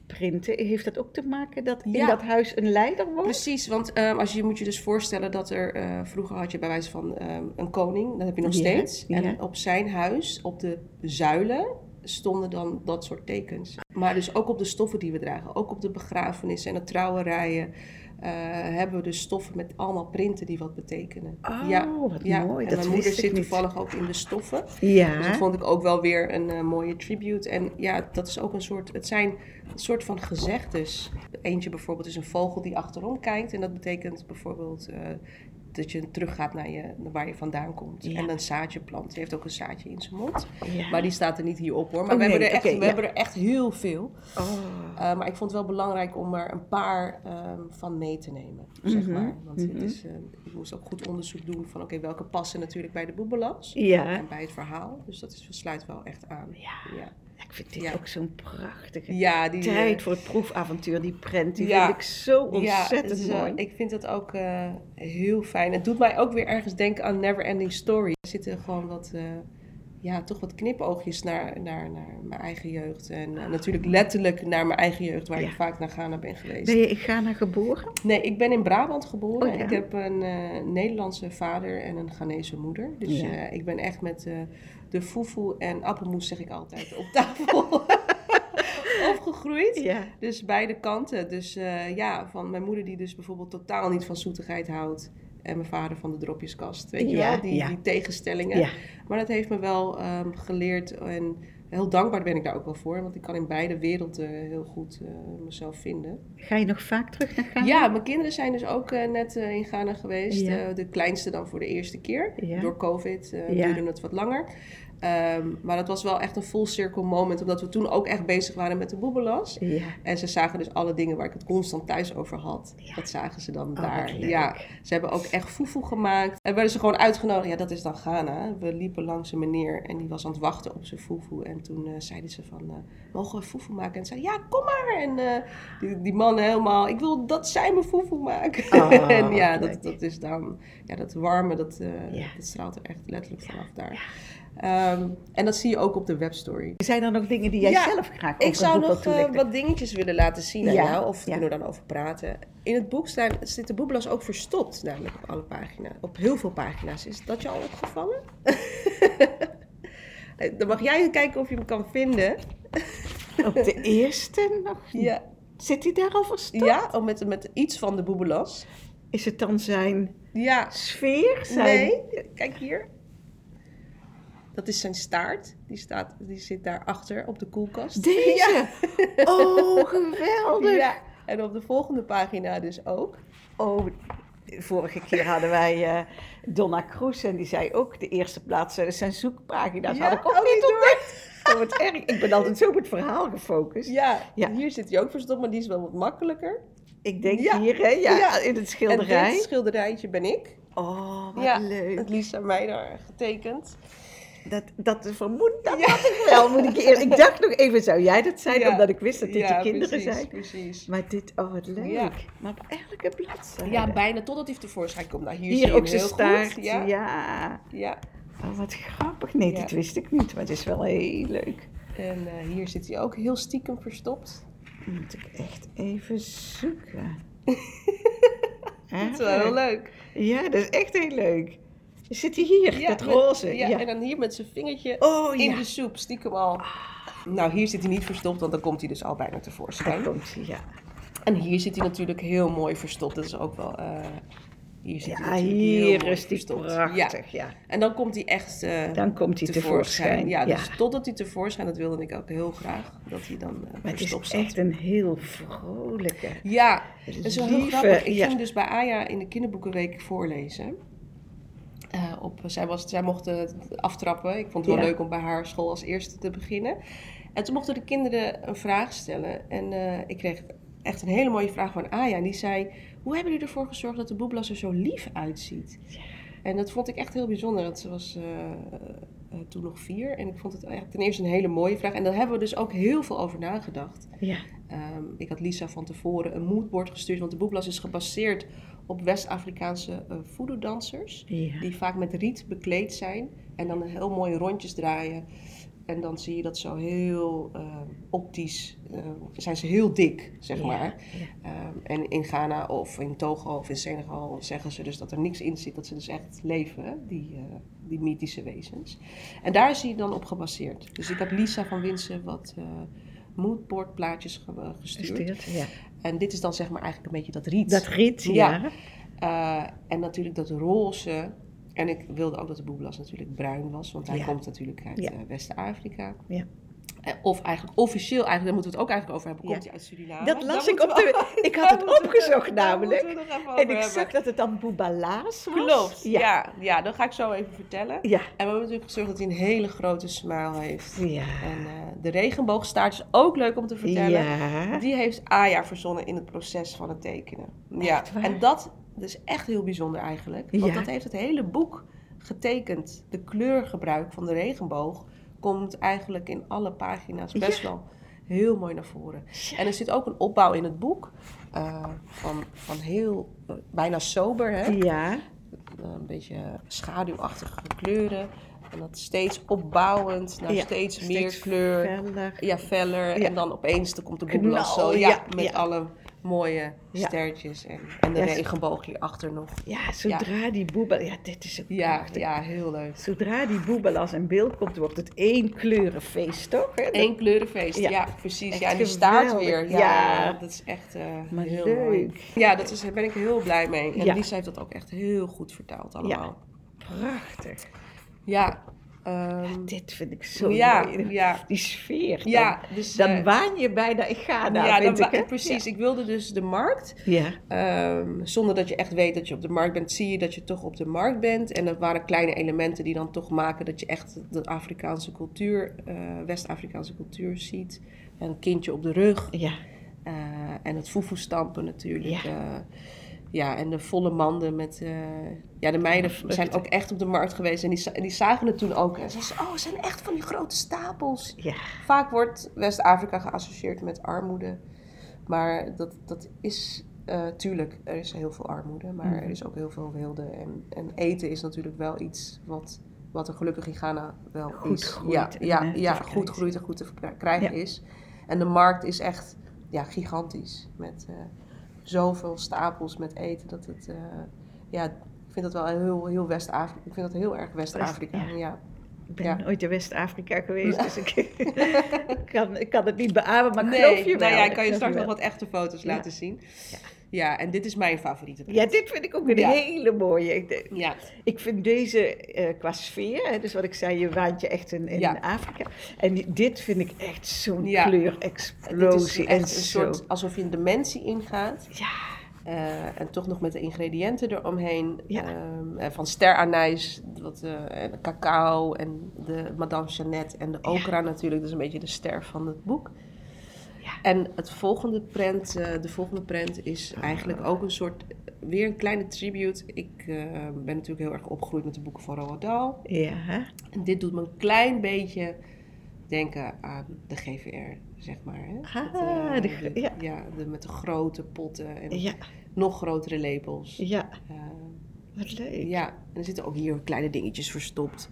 printen, heeft dat ook te maken dat in Ja. dat huis een leider woont? Precies, want ehm, als je, moet je dus voorstellen dat er vroeger had je bij wijze van ehm, een koning, dat heb je nog Ja, steeds. En op zijn huis, op de zuilen, stonden dan dat soort tekens. Maar dus ook op de stoffen die we dragen, ook op de begrafenissen en de trouwerijen. Eh, hebben we dus stoffen met allemaal printen die wat betekenen. Oh, wat mooi, En dat mijn moeder zit niet. toevallig ook in de stoffen. Ja. Dus dat vond ik ook wel weer een eh, mooie tribute. En ja, dat is ook een soort, het zijn een soort van gezegdes. Eentje bijvoorbeeld is een vogel die achterom kijkt. En dat betekent bijvoorbeeld eh, dat je teruggaat naar, je, naar waar je vandaan komt. Ja. En een zaadje plant. Die heeft ook een zaadje in zijn mond. Ja. Maar die staat er niet hierop hoor. Maar Oh, we, nee, hebben er echt, we ja. hebben er echt heel veel. Oh. Uh, maar ik vond het wel belangrijk om er een paar um, van mee te nemen, zeg Mhm, maar. Want mhm. het is, uh, ik moest ook goed onderzoek doen van, oké, okay, welke passen natuurlijk bij de boebelas Ja. en bij het verhaal. Dus dat is, sluit wel echt aan. Ja. Ik vind dit Ja. ook zo'n prachtige Ja, die, tijd uh, voor het proefavontuur. Die prent, die Ja. vind ik zo ontzettend uh, mooi. ik vind dat ook uh, heel fijn. Het doet mij ook weer ergens denken aan Neverending Story. Er zitten gewoon wat, uh, ja, toch wat knipoogjes naar, naar, naar mijn eigen jeugd. En natuurlijk letterlijk naar mijn eigen jeugd, waar ik vaak naar Ghana ben geweest. Ben je in Ghana geboren? Nee, ik ben in Brabant geboren. Oh. Ik heb een Nederlandse vader en een Ghanese moeder. Dus ik ben echt met de foefoe en appelmoes, zeg ik altijd, op tafel opgegroeid. Ja. Dus beide kanten. Dus uh, ja, van mijn moeder die dus bijvoorbeeld totaal niet van zoetigheid houdt. En mijn vader van de dropjeskast, weet je Ja, wel? Die, ja. die tegenstellingen. Maar dat heeft me wel um, geleerd en heel dankbaar ben ik daar ook wel voor. Want ik kan in beide werelden heel goed uh, mezelf vinden. Ga je nog vaak terug naar Ghana? Ja, mijn kinderen zijn dus ook uh, net in Ghana geweest. De kleinste dan voor de eerste keer. Door COVID duurde het wat langer. Um, maar dat was wel echt een full circle moment. Omdat we toen ook echt bezig waren met de boebelas. Ja. En ze zagen dus alle dingen waar ik het constant thuis over had. Ja. Dat zagen ze dan Oh, daar. Ja, ze hebben ook echt foefoe gemaakt. En werden ze gewoon uitgenodigd. Ja, dat is dan Ghana. We liepen langs een meneer en die was aan het wachten op zijn foefoe. En toen uh, zeiden ze van, uh, mogen we foefoe maken? En zei ja, kom maar. En uh, die, die man helemaal, ik wil dat zij me foefoe maken. Oh, en ja, dat, dat is dan, ja, dat warme, dat, Ja. dat straalt er echt letterlijk vanaf daar. Um, en dat zie je ook op de webstory. Zijn er nog dingen die jij Ja, zelf graag over Ik zou nog uh, toelichten? wat dingetjes willen laten zien aan Ja, jou, of ja. kunnen we dan over praten. In het boek staan, zit de boebelas ook verstopt, namelijk op alle pagina's. Op heel veel pagina's. Is dat je al opgevallen? dan mag jij kijken of je hem kan vinden. Op de eerste nog? Ja, Zit hij daar al verstopt? ja oh, met, met iets van de boebelas. Is het dan zijn Ja, sfeer? Zijn... nee, kijk hier. Dat is zijn staart. Die, staat, die zit daarachter op de koelkast. Deze? Oh, geweldig. Ja, en op de volgende pagina dus ook. Oh, vorige keer hadden wij eh, Donna Cruz en die zei ook de eerste plaats eh, zijn zoekpagina's. Ja? Had ik ook Oh, niet ontdekt. Oh, wat erg. Ik ben altijd zo op het verhaal gefocust. Ja, Ja. hier zit hij ook verstopt, maar die is wel wat makkelijker. Ik denk Ja. hier, hè? Ja, Ja. in het En schilderij. dit schilderijtje ben ik. Oh, wat leuk. Het liefst aan mij daar getekend. Dat, dat vermoed, dat had ik wel, moet ik eerlijk. Ik dacht nog even, zou jij dat zijn? Ja. Omdat ik wist dat dit Ja, je kinderen precies, zijn. Precies. Maar dit, oh wat leuk. Maar op elke bladzijde. Ja, bijna totdat hij tevoorschijn komt. Nou, hier, Hier ook zijn staart. Goed. Ja. Ja. Oh, wat grappig. Nee, dit wist ik niet. Maar het is wel heel leuk. En eh, hier zit hij ook heel stiekem verstopt. Moet ik echt even zoeken. Dat is wel heel leuk. Ja, dat is echt heel leuk. Zit hij hier, Ja, dat met- roze? Ja, Ja. en dan hier met zijn vingertje Oh in ja, de soep, stiekem al. Nou, hier zit hij niet verstopt, want dan komt hij dus al bijna daar tevoorschijn. komt hij, ja. En hier zit hij natuurlijk heel mooi verstopt. Dat is ook wel... eh, hier zit Ja, hij hier is hij verstopt. prachtig, ja. Ja. En dan komt hij echt eh, Dan komt hij tevoorschijn. Ja, Ja, dus totdat hij tevoorschijn, dat wilde ik ook heel graag. Dat hij dan eh, Maar het is zat. echt een heel vrolijke, Ja, dat is heel grappig. Ik ging dus bij Aya in de kinderboekenweek voorlezen. Eh, op, zij, was, zij mocht het aftrappen. Ik vond het wel Ja. leuk om bij haar school als eerste te beginnen. En toen mochten de kinderen een vraag stellen. En eh, ik kreeg echt een hele mooie vraag van Aya. En die zei, hoe hebben jullie ervoor gezorgd dat de boeblas er zo lief uitziet? En dat vond ik echt heel bijzonder. Want ze was eh, toen nog vier. En ik vond het echt ten eerste een hele mooie vraag. En daar hebben we dus ook heel veel over nagedacht. Ja, Ehm, ik had Lisa van tevoren een moodboard gestuurd, want de boekblas is gebaseerd op West-Afrikaanse uh, ja. Die vaak met riet bekleed zijn en dan heel mooie rondjes draaien. En dan zie je dat zo heel eh, optisch, eh, zijn ze heel dik, zeg Ja, maar. ja. Ehm, en in Ghana of in Togo of in Senegal zeggen ze dus dat er niks in zit, dat ze dus echt leven, die, eh, die mythische wezens. En daar is hij dan op gebaseerd. Dus ik heb Lisa van Winsen wat uh, moodboardplaatjes ge gestuurd. Gestuurd, ja. En dit is dan zeg maar eigenlijk een beetje dat riet. Dat riet, ja. Uh, en natuurlijk dat roze. En ik wilde ook dat de boeblas natuurlijk bruin was, want hij Ja. komt natuurlijk uit Ja. uh, West-Afrika. Ja. Eh, Of eigenlijk officieel, eigenlijk, daar moeten we het ook eigenlijk over hebben, komt Ja. hij uit Suriname? Dat Daar las ik op we- de... Ik had het we- opgezocht namelijk. En ik hebben. zag dat het dan Boebalaas was. Klopt, Ja. ja. ja. dat ga ik zo even vertellen. Ja. En we hebben natuurlijk gezorgd dat hij een hele grote smile heeft. Ja. En eh, de regenboogstaart is ook leuk om te vertellen. Ja. Die heeft Aya verzonnen in het proces van het tekenen. Ja, en dat, dat is echt heel bijzonder eigenlijk. Want dat heeft het hele boek getekend. De kleurgebruik van de regenboog komt eigenlijk in alle pagina's best Ja. wel heel mooi naar voren. En er zit ook een opbouw in het boek eh, van, van heel, eh, bijna sober, hè? Ja. een beetje schaduwachtige kleuren. En dat steeds opbouwend naar Ja, steeds, meer kleur. feller. Ja, feller. Ja. En dan opeens dan komt de boeblas zo. ja, met alle mooie Ja. sterretjes. En, en de Ja, regenboog hierachter nog. Ja, zodra die boebel... Ja, dit is ook Ja, prachtig. ja, heel leuk. Zodra die boebelas in beeld komt, wordt het één kleurenfeest, toch? Hè? Eén kleurenfeest, Ja. precies. Echt Ja, en die geweldig. weer. Ja, dat is echt Maar heel leuk. mooi. Ja, dat is, daar ben ik heel blij mee. En. Lisa heeft dat ook echt heel goed vertaald allemaal. Prachtig. Ja. Ehm, Dit vind ik zo ja, mooi. ja, Die sfeer. Dan, ja. Dus, dan eh, waan je bijna, ik ga daar, ja, vind ik. precies. Ik wilde dus de markt. Ja. Ehm, zonder dat je echt weet dat je op de markt bent, zie je dat je toch op de markt bent. En dat waren kleine elementen die dan toch maken dat je echt de Afrikaanse cultuur, eh, West-Afrikaanse cultuur ziet. Een kindje op de rug. Ja. eh, en het foefoe stampen natuurlijk. Ja. Ja. en de volle manden met... eh, ja, de meiden zijn ook echt op de markt geweest. En die, en die zagen het toen ook. En ze zeiden, oh, het zijn echt van die grote stapels. Ja. Vaak wordt West-Afrika geassocieerd met armoede. Maar dat, dat is, eh, tuurlijk, er is heel veel armoede. Maar Mhm. er is ook heel veel wilde. En, en eten is natuurlijk wel iets wat, wat er gelukkig in Ghana wel Goed is. groeit ja, en, ja, ja goed groeit en goed te krijgen Ja. is. En de markt is echt ja, gigantisch. Met eh, zoveel stapels met eten. Dat het, eh, ja, ik vind dat wel heel, heel West-Afrika. Ik vind dat heel erg West-Afrika. ja. ja. Ik ben Ja. nooit in West-Afrika geweest, dus ik, kan, ik kan het niet beamen, maar nee, geloof je wel. nou ja, ik kan je straks nog wat echte foto's laten zien. Ja. Ja. en dit is mijn favoriete print. Ja, dit vind ik ook een Ja. hele mooie. Ik, Ja, ik vind deze eh, qua sfeer, hè, dus wat ik zei, je waant je echt in, in Ja. Afrika. En die- dit vind ik echt zo'n Ja. kleurexplosie. En een zo. soort alsof je een dimensie ingaat. Ja, eh, en toch nog met de ingrediënten eromheen. Ja. Ehm, eh, van steranijs, wat, en cacao en de Madame Jeannette en de okra natuurlijk. Dat is een beetje de ster van het boek. En het volgende prent, eh, de volgende prent is eigenlijk ook een soort, weer een kleine tribute. Ik eh, ben natuurlijk heel erg opgegroeid met de boeken van Roald Dahl. Ja. En dit doet me een klein beetje denken aan de GVR, zeg maar. Hè? Ah, Met, de eh, de- ja. ja, de, met de grote potten en Ja. nog grotere lepels. Ja. Wat leuk. ja, en er zitten ook hier kleine dingetjes verstopt.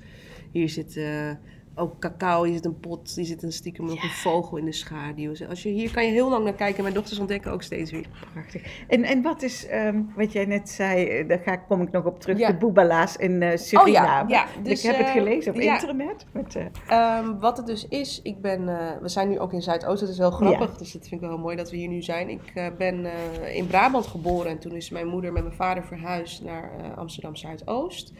Hier zit eh, ook cacao, hier zit een pot, hier zit een stiekem nog een vogel in de schaduw. Dus Als je, hier kan je heel lang naar kijken. Mijn dochters ontdekken ook steeds weer. Prachtig. En, en wat is, ehm, wat jij net zei, eh, daar ga, kom ik nog op terug, Ja. de boebala's in eh, Suriname. ja, dus, ik heb het eh, gelezen op internet. Met, eh, Ehm, wat het dus is, ik ben, we zijn nu ook in Zuidoost, dat is wel grappig. Dus dat vind ik wel heel mooi dat we hier nu zijn. Ik ben in Brabant geboren en toen is mijn moeder met mijn vader verhuisd naar Amsterdam Zuidoost.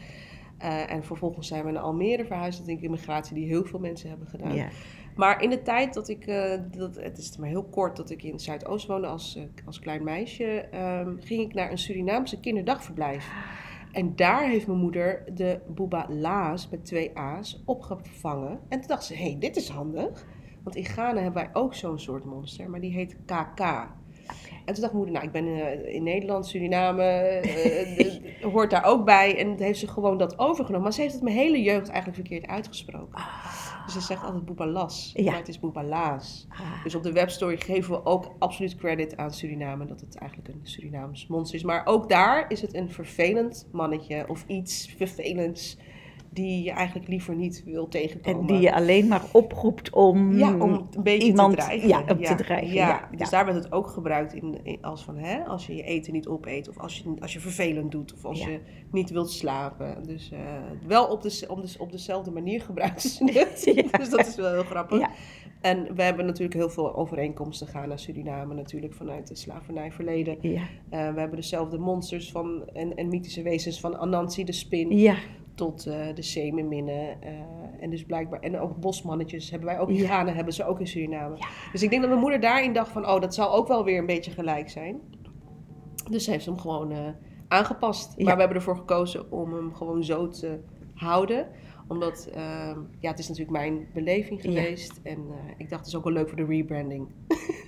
Eh, en vervolgens zijn we naar Almere verhuisd. Dat denk ik immigratie die heel veel mensen hebben gedaan. ja. Maar in de tijd dat ik, eh, dat, het is maar heel kort dat ik in Zuidoost woonde als, eh, als klein meisje, ehm, ging ik naar een Surinaamse kinderdagverblijf. En daar heeft mijn moeder de Booba Laas met twee A's opgevangen. En toen dacht ze, hé, hey, dit is handig. Want in Ghana hebben wij ook zo'n soort monster, maar die heet KK. En toen dacht moeder, nou, ik ben eh, in Nederland, Suriname, eh, de- hoort daar ook bij. En toen heeft ze gewoon dat overgenomen. Maar ze heeft het mijn hele jeugd eigenlijk verkeerd uitgesproken. Dus ze zegt altijd Boebalas, Ja. maar het is Boebalaas. Ah, Dus op de webstory geven we ook absoluut credit aan Suriname, dat het eigenlijk een Surinaams monster is. Maar ook daar is het een vervelend mannetje of iets vervelends die je eigenlijk liever niet wil tegenkomen. en die je alleen maar oproept om, Ja, om een beetje iemand- te dreigen. ja, om te dreigen, ja, Dus daar werd het ook gebruikt in, in- als van, hè, als je je eten niet opeet, of als je, als je vervelend doet, of als je niet wilt slapen. Dus eh, wel op, de, om de, op dezelfde manier gebruiken ze het. Dus dat is wel heel grappig. En we hebben natuurlijk heel veel overeenkomsten gaan naar Suriname, natuurlijk vanuit het slavernijverleden. Eh, we hebben dezelfde monsters van, en, en mythische wezens van Anansi de spin Ja, tot eh, de zeemerminnen. eh en dus blijkbaar, en ook bosmannetjes hebben wij ook Ja. Hebben ze ook in Suriname. Dus ik denk dat mijn moeder daarin dacht van, oh, dat zal ook wel weer een beetje gelijk zijn. Dus ze heeft hem gewoon eh, aangepast. Ja. Maar we hebben ervoor gekozen om hem gewoon zo te houden. Omdat, ehm, ja, het is natuurlijk mijn beleving Ja. geweest. En ik dacht, het is ook wel leuk voor de rebranding.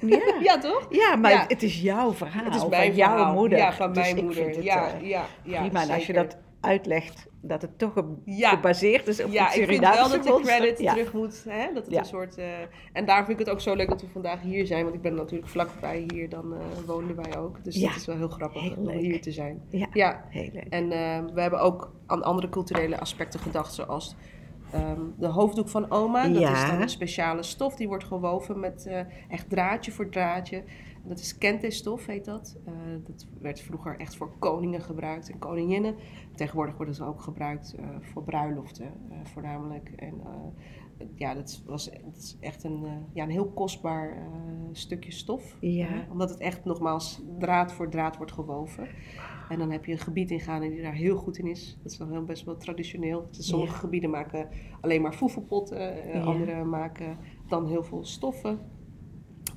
ja. ja, toch? Ja, maar Ja. Het, is jouw verhaal. Het is van jouw moeder. Ja, van Dus mijn moeder. het, ja, ja, ja, prima. En als je dat uitlegt, dat het toch Ja. gebaseerd is op Ja, het ik vind wel dat de credit Ja. terug moet. Hè? Dat het Ja. een soort, eh, en daar vind ik het ook zo leuk dat we vandaag hier zijn. Want ik ben natuurlijk vlakbij hier, dan eh woonden wij ook. Dus Ja. het is wel heel grappig Heel om leuk. hier te zijn. Ja, Ja, heel leuk. en eh, we hebben ook aan andere culturele aspecten gedacht. Zoals ehm, de hoofddoek van oma. Dat Ja. is dan een speciale stof. Die wordt gewoven met echt draadje voor draadje. Dat is kente-stof, heet dat. Eh, dat werd vroeger echt voor koningen gebruikt en koninginnen. Tegenwoordig worden ze ook gebruikt eh, voor bruiloften, eh, voornamelijk. En ja, dat was dat is echt een, ja, een heel kostbaar stukje stof. Ja. Omdat het echt nogmaals draad voor draad wordt gewoven. En dan heb je een gebied in Ghana die daar heel goed in is. Dat is dan heel best wel traditioneel. Dus sommige Ja. gebieden maken alleen maar foefelpotten. Ja. Andere maken dan heel veel stoffen.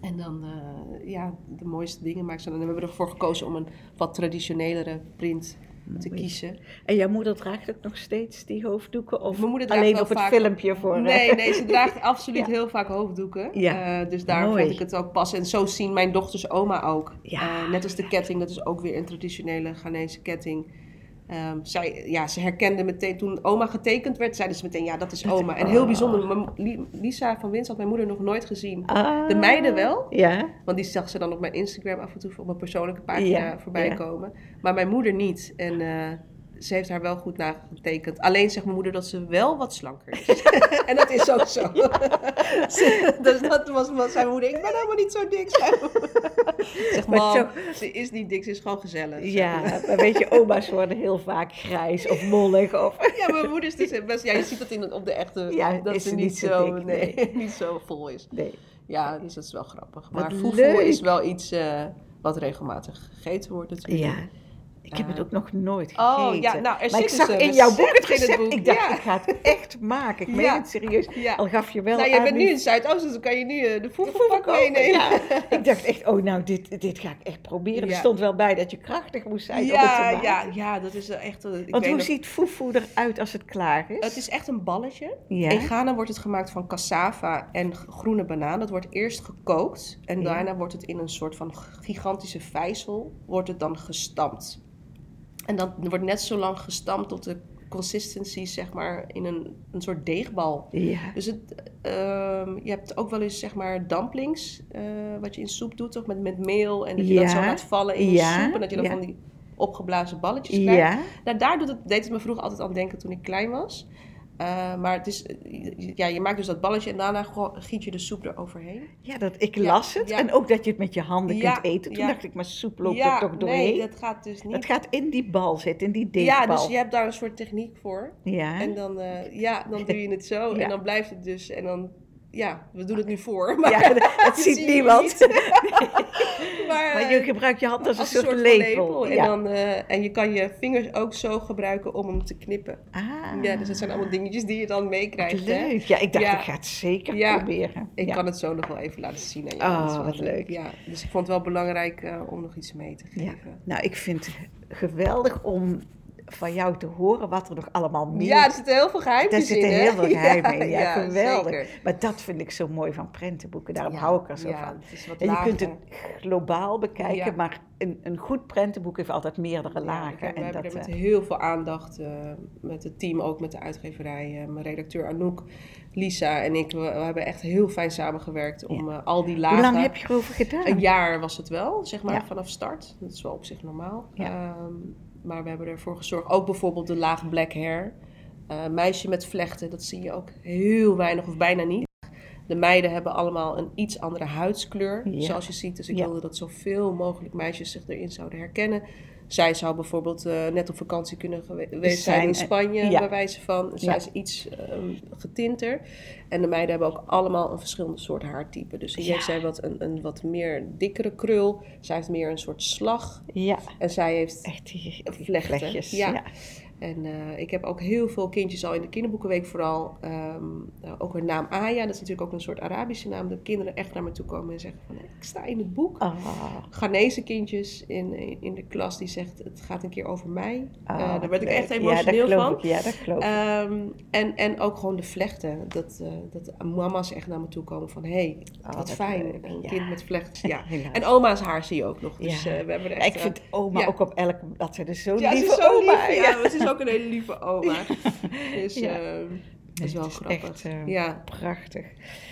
En dan, eh, ja, de mooiste dingen maken ze. dan. En we hebben ervoor gekozen om een wat traditionelere print te Mooi. kiezen. En jouw moeder draagt ook nog steeds die hoofddoeken? Of Mijn moeder draagt alleen wel op het vaak- filmpje voor... Nee, nee, ze draagt absoluut Ja. heel vaak hoofddoeken. Ja. Eh, dus daar Mooi. vond ik het ook passen. En zo zien mijn dochters oma ook. Ja. Eh, net als de ketting, dat is ook weer een traditionele Ghanese ketting. Ehm, zij, ja, ze herkende meteen, toen oma getekend werd, zeiden ze meteen, ja, dat is oma. En heel bijzonder, mijn- Lisa van Wins had mijn moeder nog nooit gezien. Ah. De meiden wel, Ja, want die zag ze dan op mijn Instagram af en toe op mijn persoonlijke pagina Ja, voorbij ja. komen. Maar mijn moeder niet. En eh, ze heeft haar wel goed nagetekend. Alleen zegt mijn moeder dat ze wel wat slanker is. en dat is ook zo. Dus dat was, was zijn moeder. Ik ben helemaal niet zo dik. Zeg Maar zo- ze is niet dik, ze is gewoon gezellig. ja. maar. Weet je, oma's worden heel vaak grijs of mollig. Of... Ja, mijn moeder is dus best... Ja, je ziet dat in, op de echte... Ja, dat is ze niet zo dik, nee, niet zo vol is. Nee. Ja, dus dat is wel grappig. Wat Maar leuk. is wel iets eh, wat regelmatig gegeten wordt natuurlijk. Ja. Ik heb het ook nog nooit Oh, gegeten. ja, nou, er maar zit ik dus zag in jouw boek het recept boek, Ik dacht, ja. ik ga het echt maken. Ik meen Ja. het serieus. Ja. Al gaf je wel Nou, jij bent nu in Zuidoosten, dus dan kan je nu eh, de voedselkoop. meenemen. Ja. Ik dacht echt, oh nou, dit, dit ga ik echt proberen. Er stond wel bij dat je krachtig moest zijn om het te maken. ja, ja, dat is echt... eh, Ik Want hoe nog- ziet foefoe eruit als het klaar is? Het is echt een balletje. In Ghana wordt het gemaakt van cassava en groene banaan. Dat wordt eerst gekookt en daarna wordt het in een soort van gigantische vijzel wordt het dan gestampt. En dan wordt net zo lang gestampt tot de consistency, zeg maar, in een, een soort deegbal. Ja. Dus het, ehm, je hebt ook wel eens, zeg maar, dumplings, eh, wat je in soep doet, toch? Met, met meel en dat je dat zo laat vallen in Ja. de soep. En dat je dan van die opgeblazen balletjes krijgt. Ja. Nou, daar doet het, deed het me vroeger altijd aan denken toen ik klein was. Uh, maar het is, eh, ja, je maakt dus dat balletje en daarna giet je de soep eroverheen. Ja, dat, ik Ja, las het. ja. En ook dat je het met je handen Ja, kunt eten. Toen dacht ik, maar soep loopt er toch doorheen? nee, dat gaat dus niet. Het gaat in die bal zitten, in die deegbal. ja, dus je hebt daar een soort techniek voor. Ja. En dan, eh, ja, dan doe je het zo en dan blijft het dus. En dan, ja, we doen het nu voor. Maar, Ja, dat, ziet niemand. niet. maar, maar je eh, gebruikt je hand als, als een soort, lepel. En, ja. dan, eh, en je kan je vingers ook zo gebruiken om hem te knippen. ah, Ja, dus dat zijn allemaal dingetjes die je dan meekrijgt. Hè? leuk. Ja, ik dacht, Ja. ik ga het zeker Ja. proberen. Ik kan het zo nog wel even laten zien aan je. Oh, wat leuk. Ja, dus ik vond het wel belangrijk eh, om nog iets mee te geven. Nou, ik vind het geweldig om van jou te horen wat er nog allemaal meer Ja, er zitten heel veel geheimpjes Daar in. zitten hè? heel veel geheimen in. Ja, geweldig. zeker. Maar dat vind ik zo mooi van prentenboeken. Daarom Ja, hou ik er zo van. En je kunt het globaal bekijken, maar een, een goed prentenboek heeft altijd meerdere lagen. kijk, we en hebben dat, er met eh, heel veel aandacht eh, met het team, ook met de uitgeverij, eh, mijn redacteur Anouk, Lisa en ik, we, we hebben echt heel fijn samengewerkt om al die lagen... hoe lang heb je erover gedaan? Een jaar was het wel, zeg maar, vanaf start. Dat is wel op zich normaal. Ja. Maar we hebben ervoor gezorgd, ook bijvoorbeeld de laag black hair. Eh, meisje met vlechten, dat zie je ook heel weinig of bijna niet. De meiden hebben allemaal een iets andere huidskleur, Ja. zoals je ziet. Dus ik Ja. wilde dat zoveel mogelijk meisjes zich erin zouden herkennen. Zij zou bijvoorbeeld eh, net op vakantie kunnen gewe- geweest zijn, in Spanje, ja. bij wijze van. Zij Ja. is iets ehm, getinter. En de meiden hebben ook allemaal een verschillende soort haartype. Dus hier Ja. heeft zij wat, een, een wat meer dikkere krul. Zij heeft meer een soort slag. Ja, En zij heeft echt vlechtjes. ja. En eh, ik heb ook heel veel kindjes al in de kinderboekenweek vooral. nou, ook hun naam Aya, dat is natuurlijk ook een soort Arabische naam. Dat kinderen echt naar me toe komen en zeggen van... ik sta in het boek. Ah, Ghanese kindjes in, in de klas die zegt het gaat een keer over mij. ah, Eh, daar werd ik echt emotioneel dat van. Ik, ja, dat. Ehm, en, en ook gewoon de vlechten. Dat, eh, dat mama's echt naar me toe komen van... hé, hey, Oh, wat fijn. leuk, Een ja. kind met vlechten. Ja. En oma's haar zie je ook nog. Dus eh, we hebben er echt... ik eh, vind oma ook op zo ja, lieve ze is zo oma. lief. Ja, ze is ook een hele lieve oma. Dus Ja. ehm, dat is wel grappig. echt, eh, ja, Prachtig.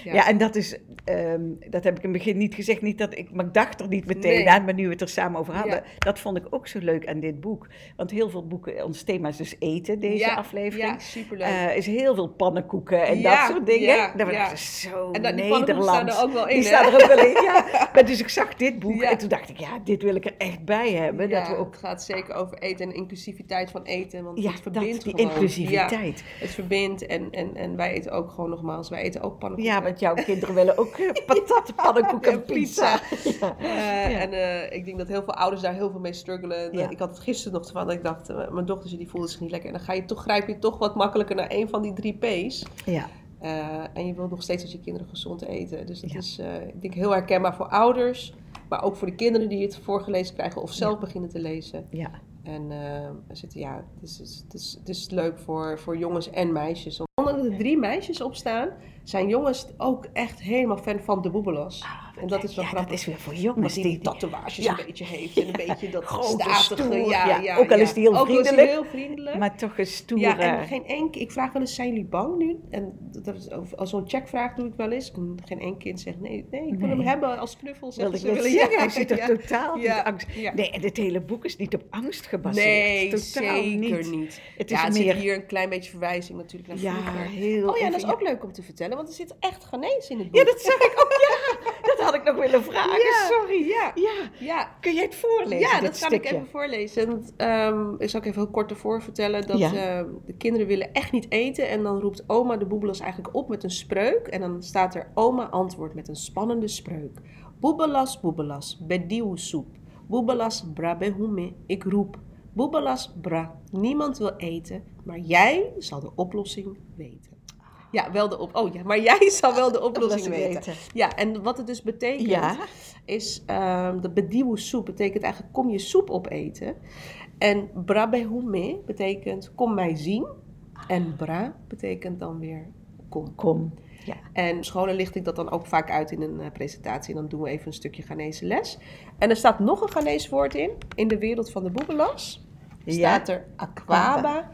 ja. Ja. en dat is, ehm, dat heb ik in het begin niet gezegd, niet dat ik, maar ik dacht er niet meteen Nee. aan, maar nu we het er samen over hadden, Ja. dat vond ik ook zo leuk aan dit boek. Want heel veel boeken, ons thema is dus eten, deze aflevering. Ja, superleuk. Eh, is heel veel pannenkoeken en dat soort dingen. ja, dat was zo en dat, die Nederlands. staan er ook wel in, Die staan er ook wel in, ja. Maar dus ik zag dit boek en toen dacht ik, ja, dit wil ik er echt bij hebben. Dat we ook, Het gaat zeker over eten en inclusiviteit van eten. Want ja, het verbindt dat, die gewoon. inclusiviteit. Het verbindt en, en, en wij eten ook gewoon nogmaals, wij eten ook pannenkoeken. Ja, want jouw kinderen willen ook uh, patat, pannenkoeken en pizza. Ja. Eh. En eh, ik denk dat heel veel ouders daar heel veel mee struggelen. Ik had het gisteren nog van dat ik dacht, eh, mijn dochtertje die voelde zich niet lekker. En dan ga je toch, grijp je toch wat makkelijker naar een van die drie P's. ja. Eh, en je wilt nog steeds dat je kinderen gezond eten. Dus dat Ja. is, eh, ik denk, heel herkenbaar voor ouders. Maar ook voor de kinderen die het voorgelezen krijgen of zelf beginnen te lezen. ja. En eh, zitten, ja, is, het is, het is leuk voor, voor jongens en meisjes. Omdat er drie meisjes op staan, zijn jongens ook echt helemaal fan van de Boebelos. En dat is wel ja, grappig. dat is weer voor jongens. Die, die tatoeages Ja. een beetje heeft. En een beetje dat Grote, statige. stoer, ja, ja. ja, Ook al ja. is die heel Ook is vriendelijk, heel vriendelijk. maar toch een stoere... Ja, en geen één Ik vraag wel eens, zijn jullie bang nu? En dat is, als zo'n checkvraag doe ik wel eens. En geen één kind zegt, nee, nee ik wil Nee. hem hebben als knuffel. Zeggen ik ze willen. zeggen, hij zit er ja. totaal niet Ja, angst. ja. Nee, en het hele boek is niet op angst gebaseerd. Nee, totaal zeker niet. Het is ja, er meer... hier een klein beetje verwijzing natuurlijk naar ja, vroeger. heel... Oh ja, dat is ook leuk om te vertellen, want er zit echt Ghanese in het boek. Ja, dat zag ik ook, ja. Dat had ik nog willen vragen, Ja. sorry. Ja, Ja, ja. kun jij het voorlezen, Ja, dat kan ik even voorlezen. Ehm, ik zal ik even heel kort ervoor vertellen dat Ja. ehm, de kinderen willen echt niet eten. En dan roept oma de boebelas eigenlijk op met een spreuk. En dan staat er oma antwoord met een spannende spreuk. Boebelas, boebelas, bediu soep. Boebelas, brabehume, ik roep. Boebelas bra. Niemand wil eten, maar jij zal de oplossing weten. Ja, wel de op. Oh ja, maar jij zal wel de oplossing weten. Ja, en wat het dus betekent, Ja, is ehm de bediwu soep betekent eigenlijk kom je soep opeten. En brabehume betekent kom mij zien. En bra betekent dan weer kom. kom. Ja. En scholen licht ik dat dan ook vaak uit in een eh, presentatie. En dan doen we even een stukje Ghanese les. En er staat nog een Ghanese woord in. In de wereld van de boebelas staat er aquaba.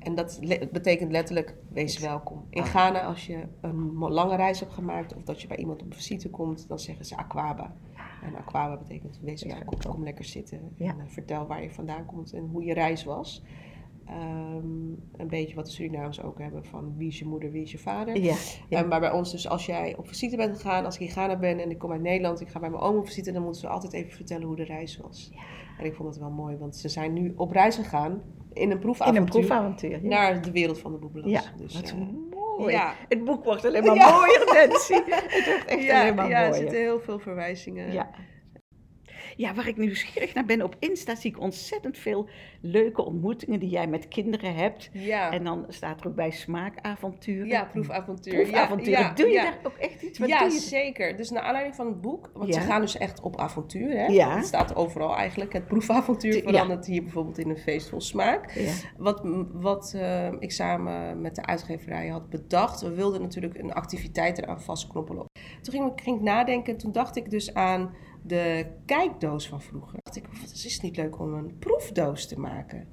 En dat le- betekent letterlijk wees welkom. In Ghana als je een lange reis hebt gemaakt... of dat je bij iemand op visite komt, dan zeggen ze aquaba. En aquaba betekent wees welkom, kom lekker zitten. Ja. En eh, vertel waar je vandaan komt en hoe je reis was. Ehm, een beetje wat de Surinamers ook hebben van wie is je moeder, wie is je vader. Ja, ja. Eh, maar bij ons dus, als jij op visite bent gegaan, als ik in Ghana ben en ik kom uit Nederland, ik ga bij mijn oom op visite, dan moeten ze altijd even vertellen hoe de reis was. En ik vond het wel mooi, want ze zijn nu op reis gegaan in een in proefavontuur een proefavontuur. Ja, naar de wereld van de boebelas. ja. Dus, mooi. ja. Het boek wordt alleen maar mooier, Nancy. Het wordt echt ja, alleen maar ja, er mooier. zitten heel veel verwijzingen. Ja. Ja, waar ik nieuwsgierig naar ben, op Insta zie ik ontzettend veel leuke ontmoetingen die jij met kinderen hebt. Ja, En dan staat er ook bij smaakavonturen. ja proefavontuur. Proefavonturen. Ja, ja, doe je daar ook echt iets? Wat ja, doe je? zeker. Dus naar aanleiding van het boek, want ze gaan dus echt op avontuur. Hè? Ja. Het staat overal eigenlijk. Het proefavontuur verandert hier bijvoorbeeld in een feest vol smaak. Wat, wat eh, ik samen met de uitgeverij had bedacht, we wilden natuurlijk een activiteit eraan vastknoppelen. Toen ging, ik- ging ik nadenken, toen dacht ik dus aan de kijkdoos van vroeger. Dacht ik, wat is het niet leuk om een proefdoos te maken?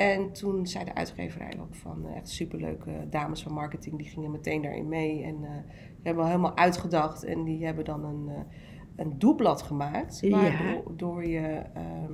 En toen zei de uitgeverij ook van eh, echt superleuke dames van marketing, die gingen meteen daarin mee. En eh, die hebben we helemaal uitgedacht en die hebben dan een, eh, een doelblad gemaakt. Ja. Waardoor je ehm,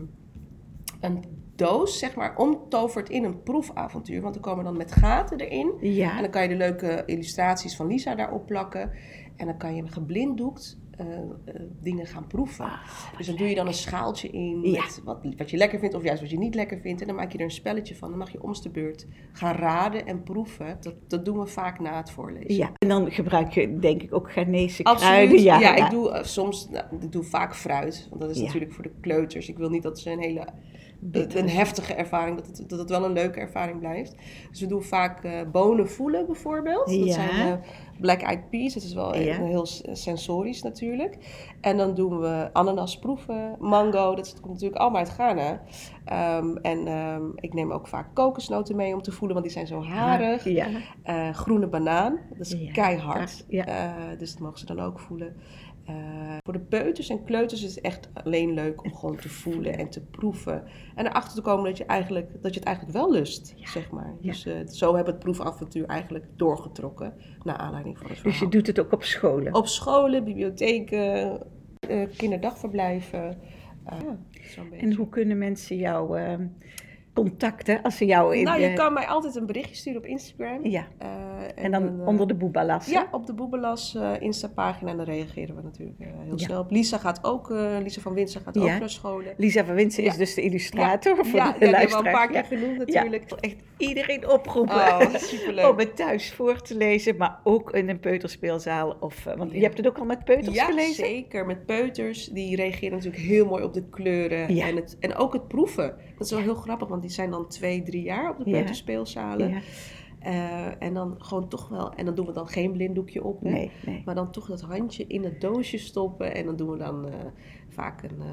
een doos, zeg maar, omtovert in een proefavontuur. Want er komen dan met gaten erin. En dan kan je de leuke illustraties van Lisa daarop plakken. En dan kan je geblinddoekt eh, eh, dingen gaan proeven. dus dan doe je dan een schaaltje in Ja. met wat, wat je lekker vindt of juist wat je niet lekker vindt. En dan maak je er een spelletje van. Dan mag je om de beurt gaan raden en proeven. Dat, dat doen we vaak na het voorlezen. ja. En dan gebruik je denk ik ook Ghanese kruiden. Ja, Ja, ik doe eh, soms, nou, ik doe vaak fruit. Want dat is natuurlijk voor de kleuters. Ik wil niet dat ze een hele. Een heftige ervaring, dat het, dat het wel een leuke ervaring blijft. Dus we doen vaak eh, bonen voelen bijvoorbeeld. Dat Ja. zijn eh, black eyed peas. Dat is wel heel sensorisch natuurlijk. En dan doen we ananas proeven, mango. Dat komt natuurlijk allemaal uit Ghana. Ehm, en ehm, ik neem ook vaak kokosnoten mee om te voelen, want die zijn zo harig. Ja. Eh, groene banaan, dat is keihard. dus dat mogen ze dan ook voelen. Eh, voor de peuters en kleuters is het echt alleen leuk om gewoon te voelen en te proeven. En erachter te komen dat je, eigenlijk, dat je het eigenlijk wel lust, zeg maar. ja. Dus eh, zo hebben we het proefavontuur eigenlijk doorgetrokken, naar aanleiding van het Dus verhaal. je doet het ook op scholen. Op scholen, bibliotheken, eh, kinderdagverblijven. ja. En hoe kunnen mensen jou ehm, contacten als ze jou in nou, je kan mij altijd een berichtje sturen op Instagram. Ja, Eh, en dan eh, onder de boebalas. Ja, op de Boebelas eh Insta-pagina en dan reageren we natuurlijk heel Ja. snel op. Lisa gaat ook, Lisa van Winsen gaat ook Ja. naar scholen. Lisa van Winsen is Ja. dus de illustrator voor ja, de ja, hebben we al een paar keer Ja. genoemd Ja, natuurlijk. echt iedereen oproepen Oh, superleuk. om het thuis voor te lezen, maar ook in een peuterspeelzaal. Of, want je Ja. hebt het ook al met peuters ja, gelezen? zeker. Met peuters, die reageren natuurlijk heel mooi op de kleuren. Ja. En, het, en ook het proeven. Dat is wel heel grappig, want die zijn dan twee, drie jaar op de peuterspeelzalen. Ja. Eh, en dan gewoon toch wel, en dan doen we dan geen blinddoekje op. Hè? Nee, nee. Maar dan toch dat handje in het doosje stoppen. En dan doen we dan eh, vaak een, eh,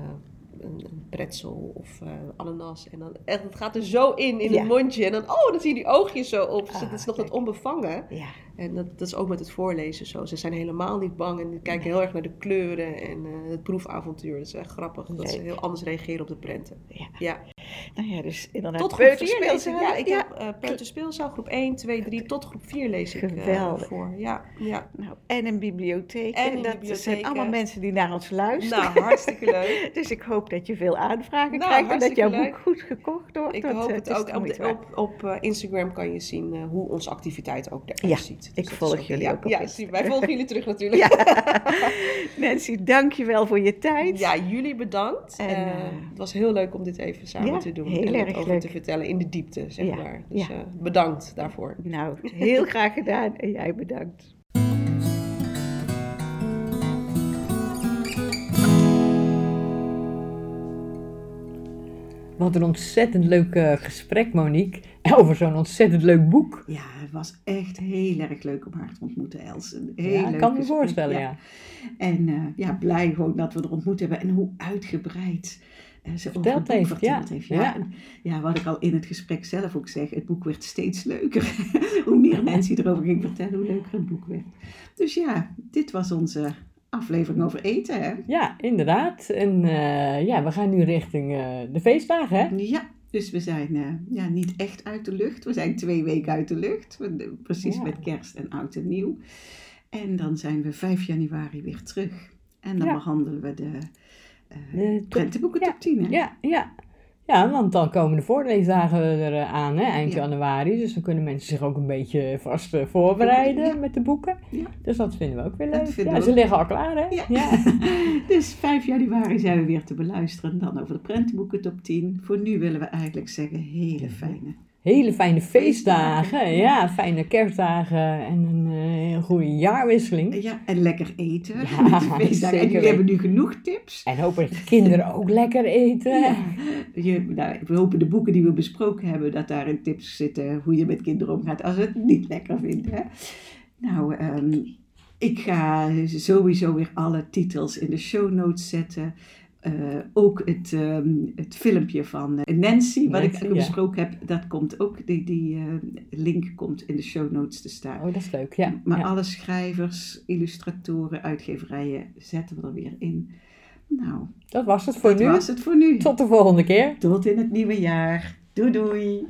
een, een pretzel of ananas. En dan echt, het gaat er zo in, in Ja. het mondje. En dan, oh, dan zie je die oogjes zo op. Dus Ah, is nog dat onbevangen. Ja. En dat, dat is ook met het voorlezen zo. Ze zijn helemaal niet bang en die kijken heel erg naar de kleuren en het proefavontuur. Dat is echt grappig. Dat ze Leuk. heel anders reageren op de prenten. Ja. Ja. Nou ja, dus inderdaad. Tot groep 4 lees ik. Ja, ik Ja. heb uh, peuterspeelzaal groep 1, 2, 3 tot groep 4 lees ik eh, Geweldig. voor. Ja, ja. Nou, en een bibliotheek. En dat zijn allemaal mensen die naar ons luisteren. Nou, hartstikke leuk. Dus ik hoop dat je veel aanvragen Nou, krijgt en dat jouw hartstikke boek goed gekocht wordt. Ik want, hoop eh, het ook. Op, de- op, op eh, Instagram kan je zien eh, hoe onze activiteit ook eruit Ja, ziet. Dus ik dat is volg ook- jullie ook op Ja, wij volgen jullie terug natuurlijk. Nancy, dank je wel voor je tijd. Ja, jullie bedankt. En, Eh, eh, het was heel leuk om dit even samen Ja, te doen. heel en erg over leuk. te vertellen in de diepte, zeg Ja, maar. Dus ja. eh, bedankt daarvoor. Nou, heel graag gedaan en jij bedankt. Wat een ontzettend leuk eh, gesprek, Monique. Over zo'n ontzettend leuk boek. Ja, het was echt heel erg leuk om haar te ontmoeten, Els. Een heel Ja, leuk kan me voorstellen, ja. En eh, ja, blij gewoon dat we er ontmoet hebben en hoe uitgebreid ze Verteld heeft, verteld ja. heeft. Ja. Ja. En, ja, wat ik al in het gesprek zelf ook zeg, het boek werd steeds leuker. hoe meer mensen erover ging vertellen, hoe leuker het boek werd. Dus ja, dit was onze aflevering over eten, hè? Ja, inderdaad. En eh, ja, we gaan nu richting eh, de feestdagen, hè? Ja, dus we zijn eh, ja, niet echt uit de lucht. We zijn twee weken uit de lucht. Precies Ja. met kerst en oud en nieuw. En dan zijn we 5 januari weer terug. En dan Ja. behandelen we de De top- prentenboeken top 10. Hè? Ja, ja. Ja, want dan komen de voorleesdagen er eh, aan, hè, eind Ja. januari. Dus dan kunnen mensen zich ook een beetje vast eh, voorbereiden Ja. met de boeken. Ja. Dus dat vinden we ook weer leuk. Ja, ze liggen al klaar, hè? Ja. dus 5 januari zijn we weer te beluisteren. Dan over de prentenboeken top 10. Voor nu willen we eigenlijk zeggen hele fijne. Hele fijne feestdagen. Ja, fijne kerstdagen en een heel goede jaarwisseling. Ja, en lekker eten. Ja, feestdagen. En jullie hebben nu genoeg tips. En hopelijk de kinderen ook lekker eten. Ja. Je, nou, we hopen de boeken die we besproken hebben, dat daarin tips zitten hoe je met kinderen omgaat als ze het niet lekker vindt. Hè? Nou, ehm, ik ga sowieso weer alle titels in de show notes zetten. Eh, ook het, ehm, het filmpje van eh, Nancy, wat Nancy, ik ja. besproken heb, dat komt ook, die, die eh, link komt in de show notes te staan. Oh, dat is leuk, ja. Maar ja. alle schrijvers, illustratoren, uitgeverijen zetten we er weer in. Nou, Dat was het voor dat nu. was het voor nu. Tot de volgende keer. Tot in het nieuwe jaar. Doei doei.